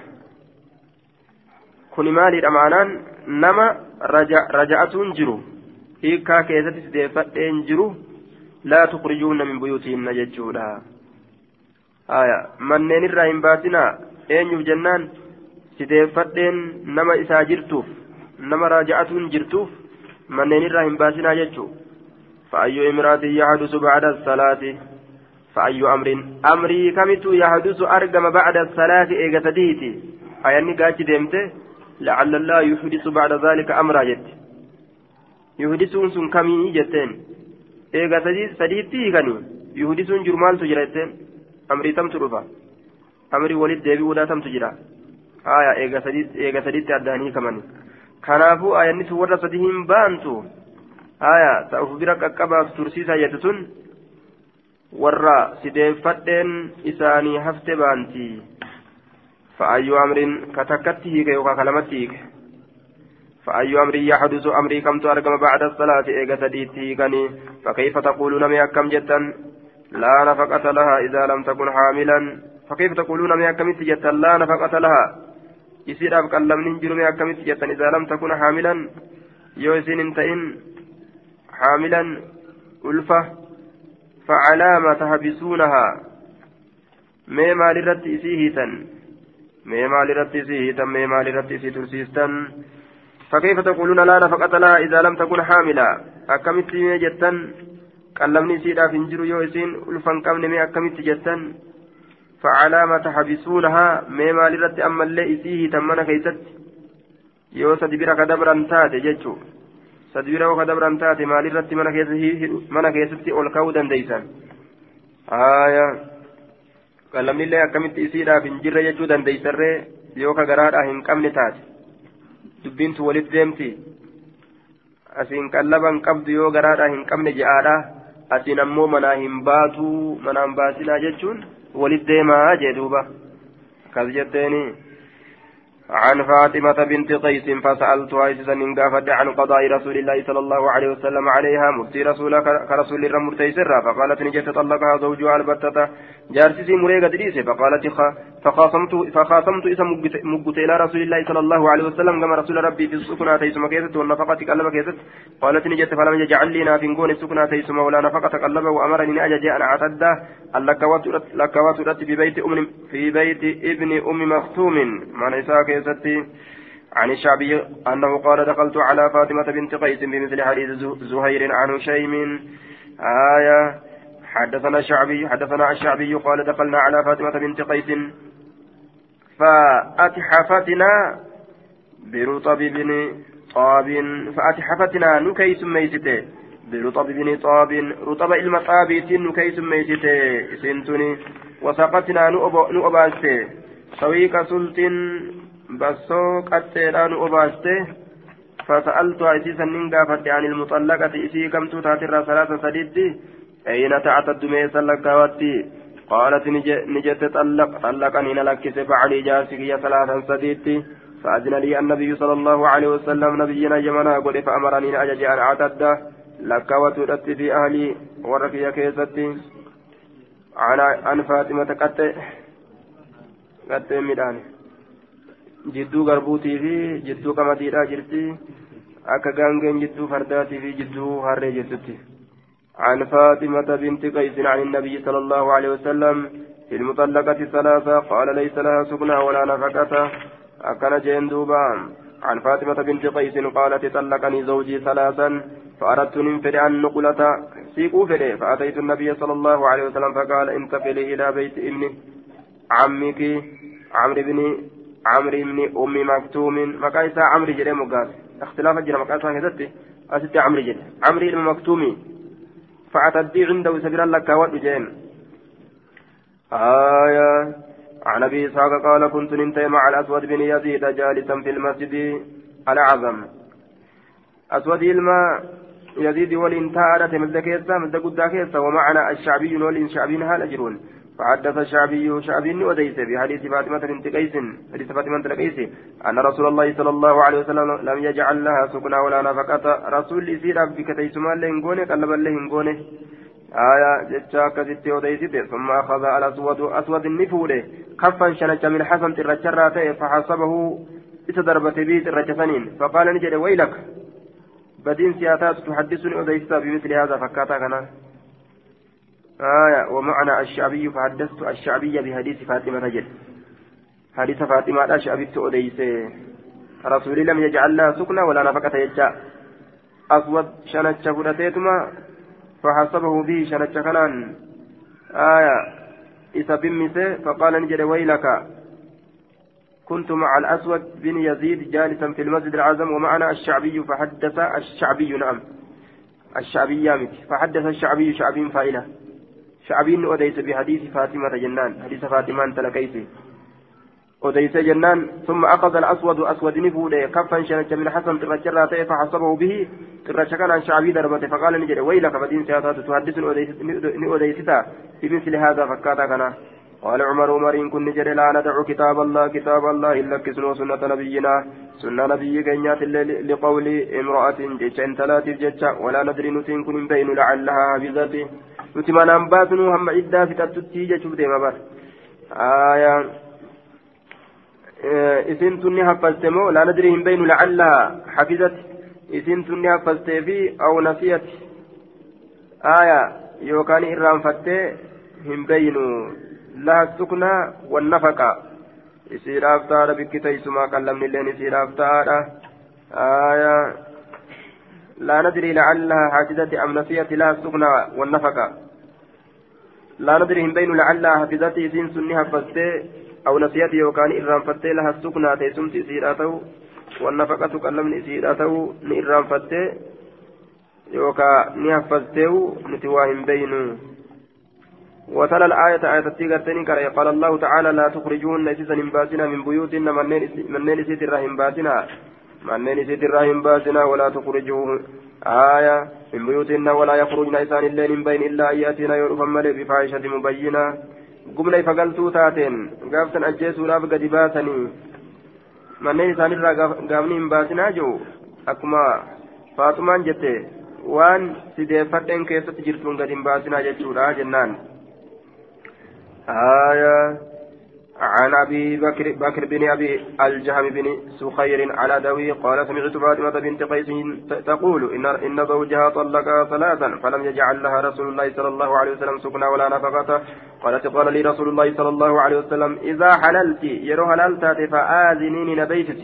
كن مالي أمانان نما رجع رجعت جرو هيكا كيست سديفتين جرو لا تخرجون من بيوتهن ججولا آية منين الراهن باسنا أين جنان سديفتين نما إسا جرتوف نما راجعت جرتوف منين الراهن باسنا ججو فأي امرأة يحدث بعد الصلاة فأي أمر أمري كمت يحدث أرقم بعد الصلاة إيغا سديتي أياني قاچ ديمته لعل الله يحدث بعد ذلك أمرا جت يحدثون سن كمي جتين إيغا سديتي كني يحدثون جرمال تجرتين أمري تم ترفا أمري ولد ديبي ولا تم تجرا آية إيغا سديت إيغا سديت أداني كمان كنافو أياني سورة سديهم بانتو haya ta'uuf bira qaqqabaaf tursiisa jettu sun warra sideeffadheen isaanii hafte baanti. Fa'ayyuu amriin ka takkatti hiike yookaan kalamatti hiike. فأي أمر يحدث أمري كم ترجم بعد الصلاة إيجا سديتي كني فكيف تقولون مي أكم جتا لا نفقة لها إذا لم تكن حاملا فكيف تقولون مي أكم جتا لا نفقة لها يصير أبقى لم ننجر مي أكم جتا إذا لم تكن حاملا يوسين انتئن حاملا ألفة فعلام تحبسونها مي مال رت إسيهتا مي مال رت إسيهتا مي مال رت إسيترسيستا فكيف تقولون لا نفقة لها إذا لم تكن حاملا؟ أكمت جتا قلمني سيدا في انجرو يوسين ألفا كمن مي أكمت جتا فعلام تحبسونها مي مال رت أما اللي إسيهتا من كيست. يوسد برك دبرا تاتي جتشو. Sadbira oo kadabran taate maalirratti mana keessatti ol ka'uu dandeeysan aya qallamnillee akkamitti isiidhaaf hin jirre jechuu dandeeysarree yoo ka garaadhaa hin qabne taate dubbiintu walit deemti asiin qallaban qabdu yoo garaadhaa hin qabne je'aadha asiin ammoo manaa hin baatuu manaan baasinaa jechuun walit deemaa jee duuba akkas jetteeni عن فاطمة بنت قيس فسألتها إذا قافت عن قضاء رسول الله صلى الله عليه وسلم عليها مرتي رسول كرسول الله مرتي سرا فقالت نجت طلقها زوجها البتة. جارسي مريقة دريسة فقالت فخاصمت فخاصمت إذا مقت إلى رسول الله صلى الله عليه وسلم كما رسول ربي في السكنى تيسم كيست والنفقة قلب كيست. قالت نجت فلم يجعل لي نافنقون السكنى تيسم ولا نفقة قلب وأمرني أجج أن أعتد اللكوات في بيت أم في بيت ابن أم مختوم. من إساء كيستي عن الشعبي أنه قال دخلت على فاطمة بنت قيس بمثل حديث زهير عن هشيم. آية. حدثنا الشعبي حدثنا الشعبي قال دخلنا على فاطمة بنت قيس. فأتحفتنا برطب بن طاب. فأتحفتنا نكيس ميسته برطب بن طاب. رطب المطابيت نكيس ميسته. سنتني. وسقتنا نؤباسته. سويك سلطن بسو قتيرا نؤباسته فسألت عزيزا ننقافت عن المطلقة إسي كم تتاتر ثلاثة سديد أين تعتد ميسا لكاوتي قالت نجت طلق طلقني نلكس بعلي جارسك يا ثلاثا سديتي فأذن لي النبي صلى الله عليه وسلم نبينا جمنا قل فأمرني أجج أن أعتد لك وتؤتت في أهلي ورقي كيستي أن فاطمة قد قد مدان جدو غربوتي في جدو قمديرا جرتي أكا غانغين جدو فرداتي في جدو هاري جدتي عن فاطمة بنت قيس عن النبي صلى الله عليه وسلم في المطلقة ثلاثة قال ليس لها سكنى ولا نفقة أكن جين دوبا عن فاطمة بنت قيس قالت طلقني زوجي ثلاثا فأردت ننفر أن نقلة سيقوا فلي فأتيت النبي صلى الله عليه وسلم فقال انتقلي إلى بيت ابن عمك عمرو بن عمرو بن أم مكتوم. مقايسة عمرو جري مقاس اختلاف جرى مقايسة كذبت أستي عمرو جري عمرو بن مكتوم. فأتدي عنده سبيل لك ودجين آية. عن أبي إسحاق قال كنت ننتهي مع الأسود بن يزيد جالسا في المسجد العظم أسود الماء يزيد كيسا مد قد كيسا ومعنا الشعبي والان شعبي هال اجرون فحدث الشعبي شعبي وديس بحديث فاطمة بنت قيس حديث فاطمة بنت قيس أن رسول الله صلى الله عليه وسلم لم يجعل لها سكنا ولا نفقة. رسول يسير بك تيسما لهنغونه قلب لهنغونه آية جتشا كزت وديسته ثم أخذ الأسود أسود النفولة. كفا شنج من حسن ترجراته فحسبه إتدربت به ترجسنين فقال نجد ويلك. بدين سياتات تحدثني وديستا بمثل هذا فكاتا كنا. آية ومعنى الشعبي فحدثت الشعبي بحديث فاطمة جد حديث فاطمة الشعبي تؤديسه رسول لم يجعل لها سكنة ولا نفقة يجا أسود شنج فرتيتما فحسبه به شنج كنان. آية إذا بمسه فقال نجد ويلك. كنت مع الأسود بن يزيد جالسا في المسجد العظم ومعنا الشعبي فحدث الشعبي نعم. الشعبي يامك فحدث الشعبي شعبي فائلة شعبي أديس بحديث فاطمة جنان حديث فاطمة تلقيته أديس جنان ثم أخذ الأسود أسود نفوله كفا شنج من حسن ترجر فحسبه به ترجع كان عن شعبي دربته فقال نجد ويلك بدين سياسات تحدث أديستا في مثل هذا فكاتا كنا. قال عمر عمر إن كن نجد لا ندع كتاب الله كتاب الله إلا كسن سنة نبينا. سنة نبي كينيات لقول امرأة جيشا ثلاثة جيشا ولا ندري نسين كن بين لعلها حفظته nuti manaan baasinuu hamma iddaa fixattutti jechuuf deema bara. Eh, isin tunni haffaste moo? Laa nadrii hin beynu lacallaha hafizati isin tunni haffaste fi aw nasiyati. Aya yookaan irraanfattee hin beynu laha sukna wannafaqa isiidhaaf ta'aadha bikki teessumaa qallamnilleen isiidhaaf ta'aadha aya laa nadrii lacallaha hafizati am nasiyati laha sukna wannafaqa لا ندري هم بين لعلها حافظة إذن سنها فستي أو نسيت يوكان إرام فتي لها السكنى تيسمت إسيراته والنفقة كلمني إسيراته نإرام فتي يوكا نحفظته نتواهم بينه وتلا الآية آية تيغرتني كري قال الله تعالى لا تخرجون نسيسا باسنا من بيوتنا منين سيت الرحم باسنا. منين سيت الرحم باسنا ولا تخرجوه آية من بيوتنا ولا يخرجن إسان الليل من بين إلا أن يأتينا يعرف ملئ بفاحشة مبينة gumna ifa galtuu taateen gaafsan ajjeesuudhaaf gadi baasanii manneen isaanirraa gaafni hin baasinaa jiru akkuma faaxumaan jette waan sideeffadheen keessatti jirtuun gadi hin baasinaa jechuudha jennaan. عن أبي بكر بكر بن أبي الجهم بن سخير على دوي قال سمعت فاطمة بنت قيس تقول ان إن زوجها طلقها ثلاثا فلم يجعل لها رسول الله صلى الله عليه وسلم سكنا ولا نفقة. قالت قال لي رسول الله صلى الله عليه وسلم إذا حللت يرو حللت فاذنيني نبيتك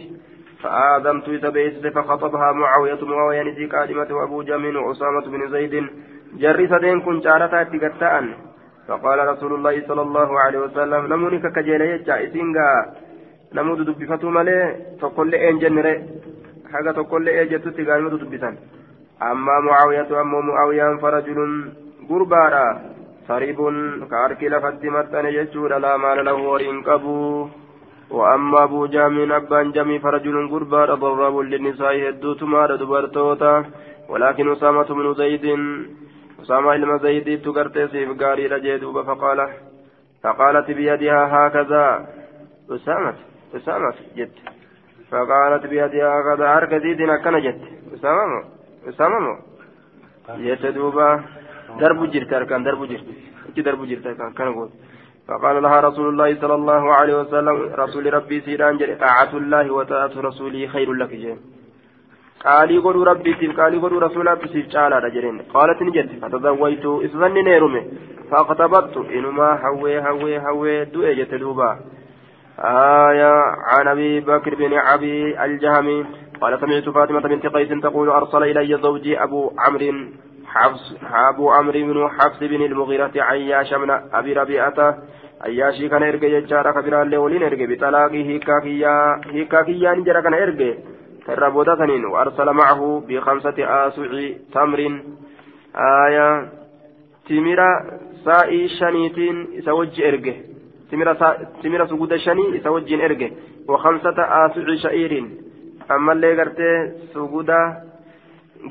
فآذنت إذا بيتت فخطبها معاوية معاوية نسي قادمة وأبو جميل وأسامة بن زيد. جري سدين كن شارتا تقتأن فقال رسول الله صلى الله عليه وسلم نموني ككجيل يجا إسينغا نمود دبفتو مالي تقول إن جنري. حاجة تقول إيه جتو تقال دبتان أما معاوية أما معاوية فرجل قربارا صريب كاركي لفت متن يجور لا مال له ورين قبو وأما أبو جامين أبان جمي فرجل قربارا ضرب للنساء هدو تمار دبرتوتا. ولكن أسامة بن زيد أسامة إلما زيدي تقرتي سيف قاري رجي دوبا فقال فقالت بيدها هكذا. أسامة أسامة جت. فقالت بيدها هكذا. هرك زيدنا كان جت. أسامة أسامة جت دوبا درب جرت أركان درب جرت. درب جرت أركان كان قول فقال لها رسول الله صلى الله عليه وسلم رسول ربي سيران جري طاعة الله وطاعة رسوله خير لك جين قولوا ربي سيف قالي قولوا رسولا تسيف تعالى رجلين قالت نجد فتزويت إسفن نيرمي فاقتبضت إنما هوي هوي هوي دوئي جت دوبا. آية عن أبي بكر بن أبي الجهمي قال سمعت فاطمة بنت قيس تقول أرسل إلي زوجي أبو عمرو حفص أبو عمرو بن حفص بن المغيرة عياش من أبي ربيعة. عياشي كان إرجع يجارة كبيرا لولين إرجع بطلاقه هيكاكيا هيكاكيا نجرا كان إرجع تربوتا سنين وأرسل معه بخمسة آسع تمر. آية. تمرة سائي شنيتين سوج إرجع تمرة سجود شني سوج إرجع وخمسة آسع شعير أما اللي قرتي سجود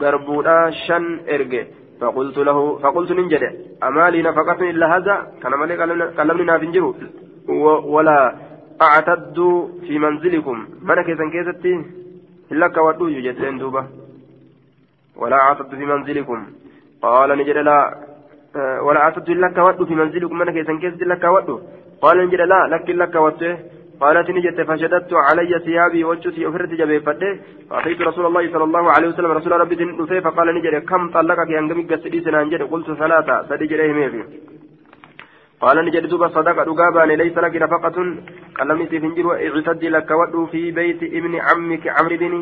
غربودا شن إرجع فقلت له فقلت ننجد. أما لي نفقة إلا هذا؟ كان مالي كلمني نافنجرو ولا أعتد في منزلكم. من إلا كودو يجتين دوبا. ولا أعتد في منزلكم. قال نجد لا ولا أعتد إلا كودو في منزلكم. من كيسن كيستي إلا كودو قال نجد لا لك إلا كودو قالت نجت فشددت علي ثيابي وجهتي أفرت جبي فده. فأتيت رسول الله صلى الله عليه وسلم. رسول ربي فقال نجد كم طلقك ينقمي قسدي سنان جد قلت ثلاثة. سدي جريه ميفي قال نجد دوبا صدق رقابان ليس لك نفقة. قلمي سيفنجر اعتد لك ودو في بيت ابن عمك عمرو بن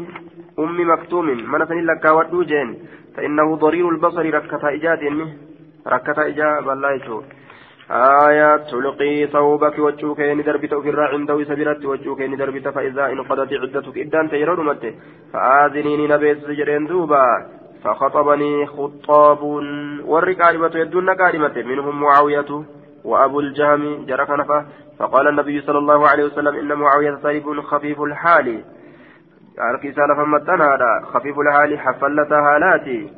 أم مكتوم. من سن لك ودو جين. فإنه ضرير البصر ركتا إجاد ركتا إجاب الله يشوف آية تلقي ثوبك وجهك ندربت أفر عنده سبيرت وجهك ندربت فإذا انقضت عدتك إدان تيرون مت. فآذنيني نبيت سجرين دوبا. فخطبني خطاب عالمة يدون كلمة منهم معاوية. وأبو الجهم جرك نفا فقال النبي صلى الله عليه وسلم إن معاوية طيب خفيف الحال. أركيسان فمتنا خفيف الحال حفلت هالاتي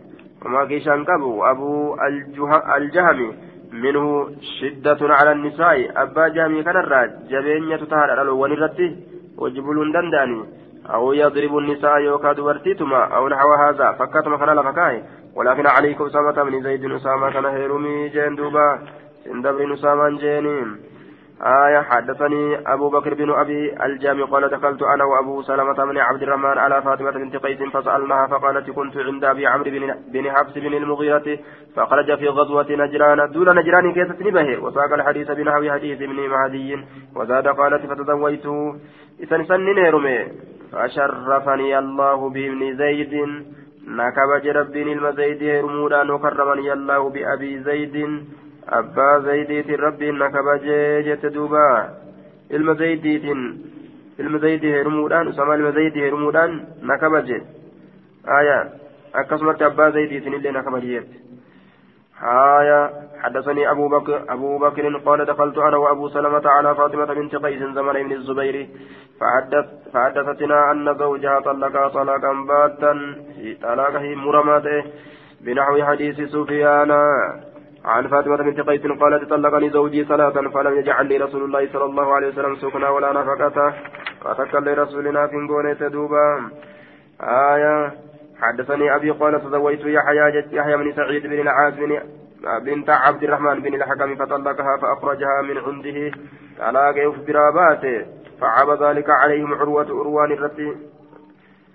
وما كيشان كبو أبو الجهم. منه شدة على النساء أبا جامي كان الراج جبين يتطهر على الرتي وجبلون دنداني أو يضرب النساء يوكا دبرتيتما أو نحو هذا فكتما كان لفكاي ولكن عليك أسامة من زيد أسامة كان هيرومي جين دوبا سندبر أسامة جينين آية حدثني أبو بكر بن أبي الجامع قال دخلت أنا وأبو سلمة بن عبد الرحمن على فاطمة بنت قيس فسألناها فقالت كنت عند أبي عمرو بن حفص بن المغيرة فخرج في غزوة نجران دون نجران كيست به وساق الحديث بنحو حديث ابن مهدي. وزاد قالت فتزوجت. إذا سنن رمي فشرفني الله بابن زيد. نكبج ربي المزيد رمودا وكرمني الله بأبي زيد. Rabbiin na kabajee jette duuba ilma zaydiitiin ilma zaydii heerumuudhaan usamaa ilma zaydii heerumuudhaan na kabaje aya akkasumatti abbaa zaydiitiin illee na kabaje jette آية حدثني أبو بكر أبو بكر قال دخلت أنا وأبو سلمة على فاطمة بنت قيس زمن بن الزبير فحدث فحدثتنا أن زوجها طلقها طلاقا باتا طلاقه مرمته بنحو حديث سفيان عن فاطمة بنت قيس قالت طلقني زوجي ثلاثا فلم يجعل لي رسول الله صلى الله عليه وسلم سكنا ولا نفقة. فتكل لرسولنا في قونة دوبا. آية حدثني أبي قال تزوجت يحيى يحيى بن سعيد بن العاص بن بنت عبد الرحمن بن الحكم فطلقها فأخرجها من عنده. على كيف براباته فعاب ذلك عليهم عروة أروان الرتي.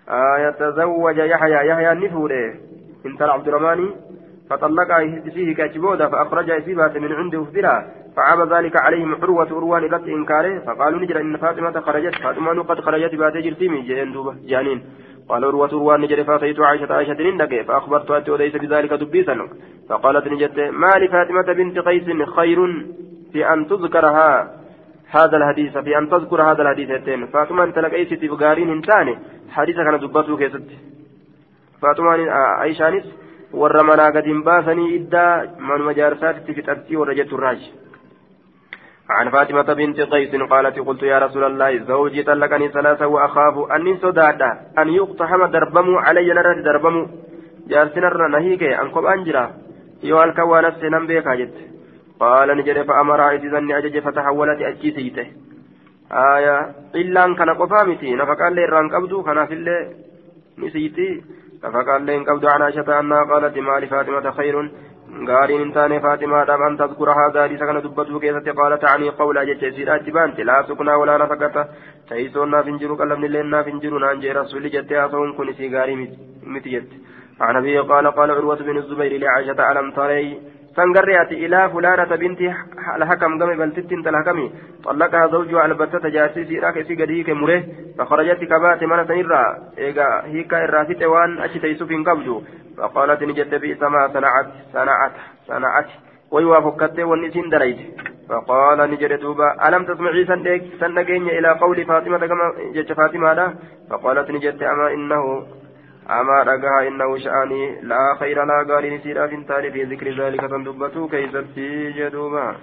آية تزوج يحيى يحيى النفوري. انت عبد الرحمن؟ فطلق فيه كاتبودا فأخرج إسيبات من عنده فبرا فعاب ذلك عليهم عروة أروان قد إنكاره فقالوا نجر إن فاطمة خرجت فاطمة قد خرجت بات جرتيمي دوبة جانين قال عروة أروان نجر فاتيت عائشة عائشة نندك فأخبرت أتي بذلك دبيسا. فقالت نجت ما لفاطمة بنت قيس خير في أن تذكرها هذا الحديث في أن تذكر هذا الحديث فاطمة أنت لك أيستي بقارين إنسان حديث كان دبته كيست. فاطمة عائشة warra manaa gad hin baasanii iddaa manuma jaarsaatitti fixattii warra jettu raaji عن فاطمة بنت قيس قالت قلت يا رسول الله زوجي طلقني ثلاثة وأخاف أني صدادا أن يقتحم دربم علي نرى دربم جارسنا نهيك أنكم أنجرا يوال كوانا سنم بيكا جت قال نجد فأمر إذا أجج فتحولت أجيسيته آية إلا كان قفامتي نفقال لي الران قبدو كان في اللي نسيتي نفقال لي قبدو عن عائشة أنها قالت ما لفاطمة خير غارين انتان فاطمة دام أن تذكر هذا ليس كان دبته كيسة قال تعني قول أجج سيرات جبانت لا سكنا ولا نفقة تيسون نافنجرو قلم لين نافنجرو نانجي رسول جت أصون كن سيغاري متيت عن أبي قال قال عروة بن الزبير لعائشة ألم تري سنقريت إلى فلانة بنت الحكم قم بلتت انت الحكم طلقها زوجها البتة جاسيسي راك سي قديك مره. فخرجت كبات من سنرى إيقا هيكا الرافت وان أشت يسوف قبجو. فقالت نجت بئس ما صنعت. صنعت. صنعت. ويوافقت والنسين دريت. فقال نجد دوبا ألم تسمعي سندك؟ سندقين إلى قول فاطمة كما جت فاطمة فقالت نجت أما إنه أما رجاء إنه شأني لا خير لا قال نسير في تالي في ذكر ذلك تندبته كيف تجدوما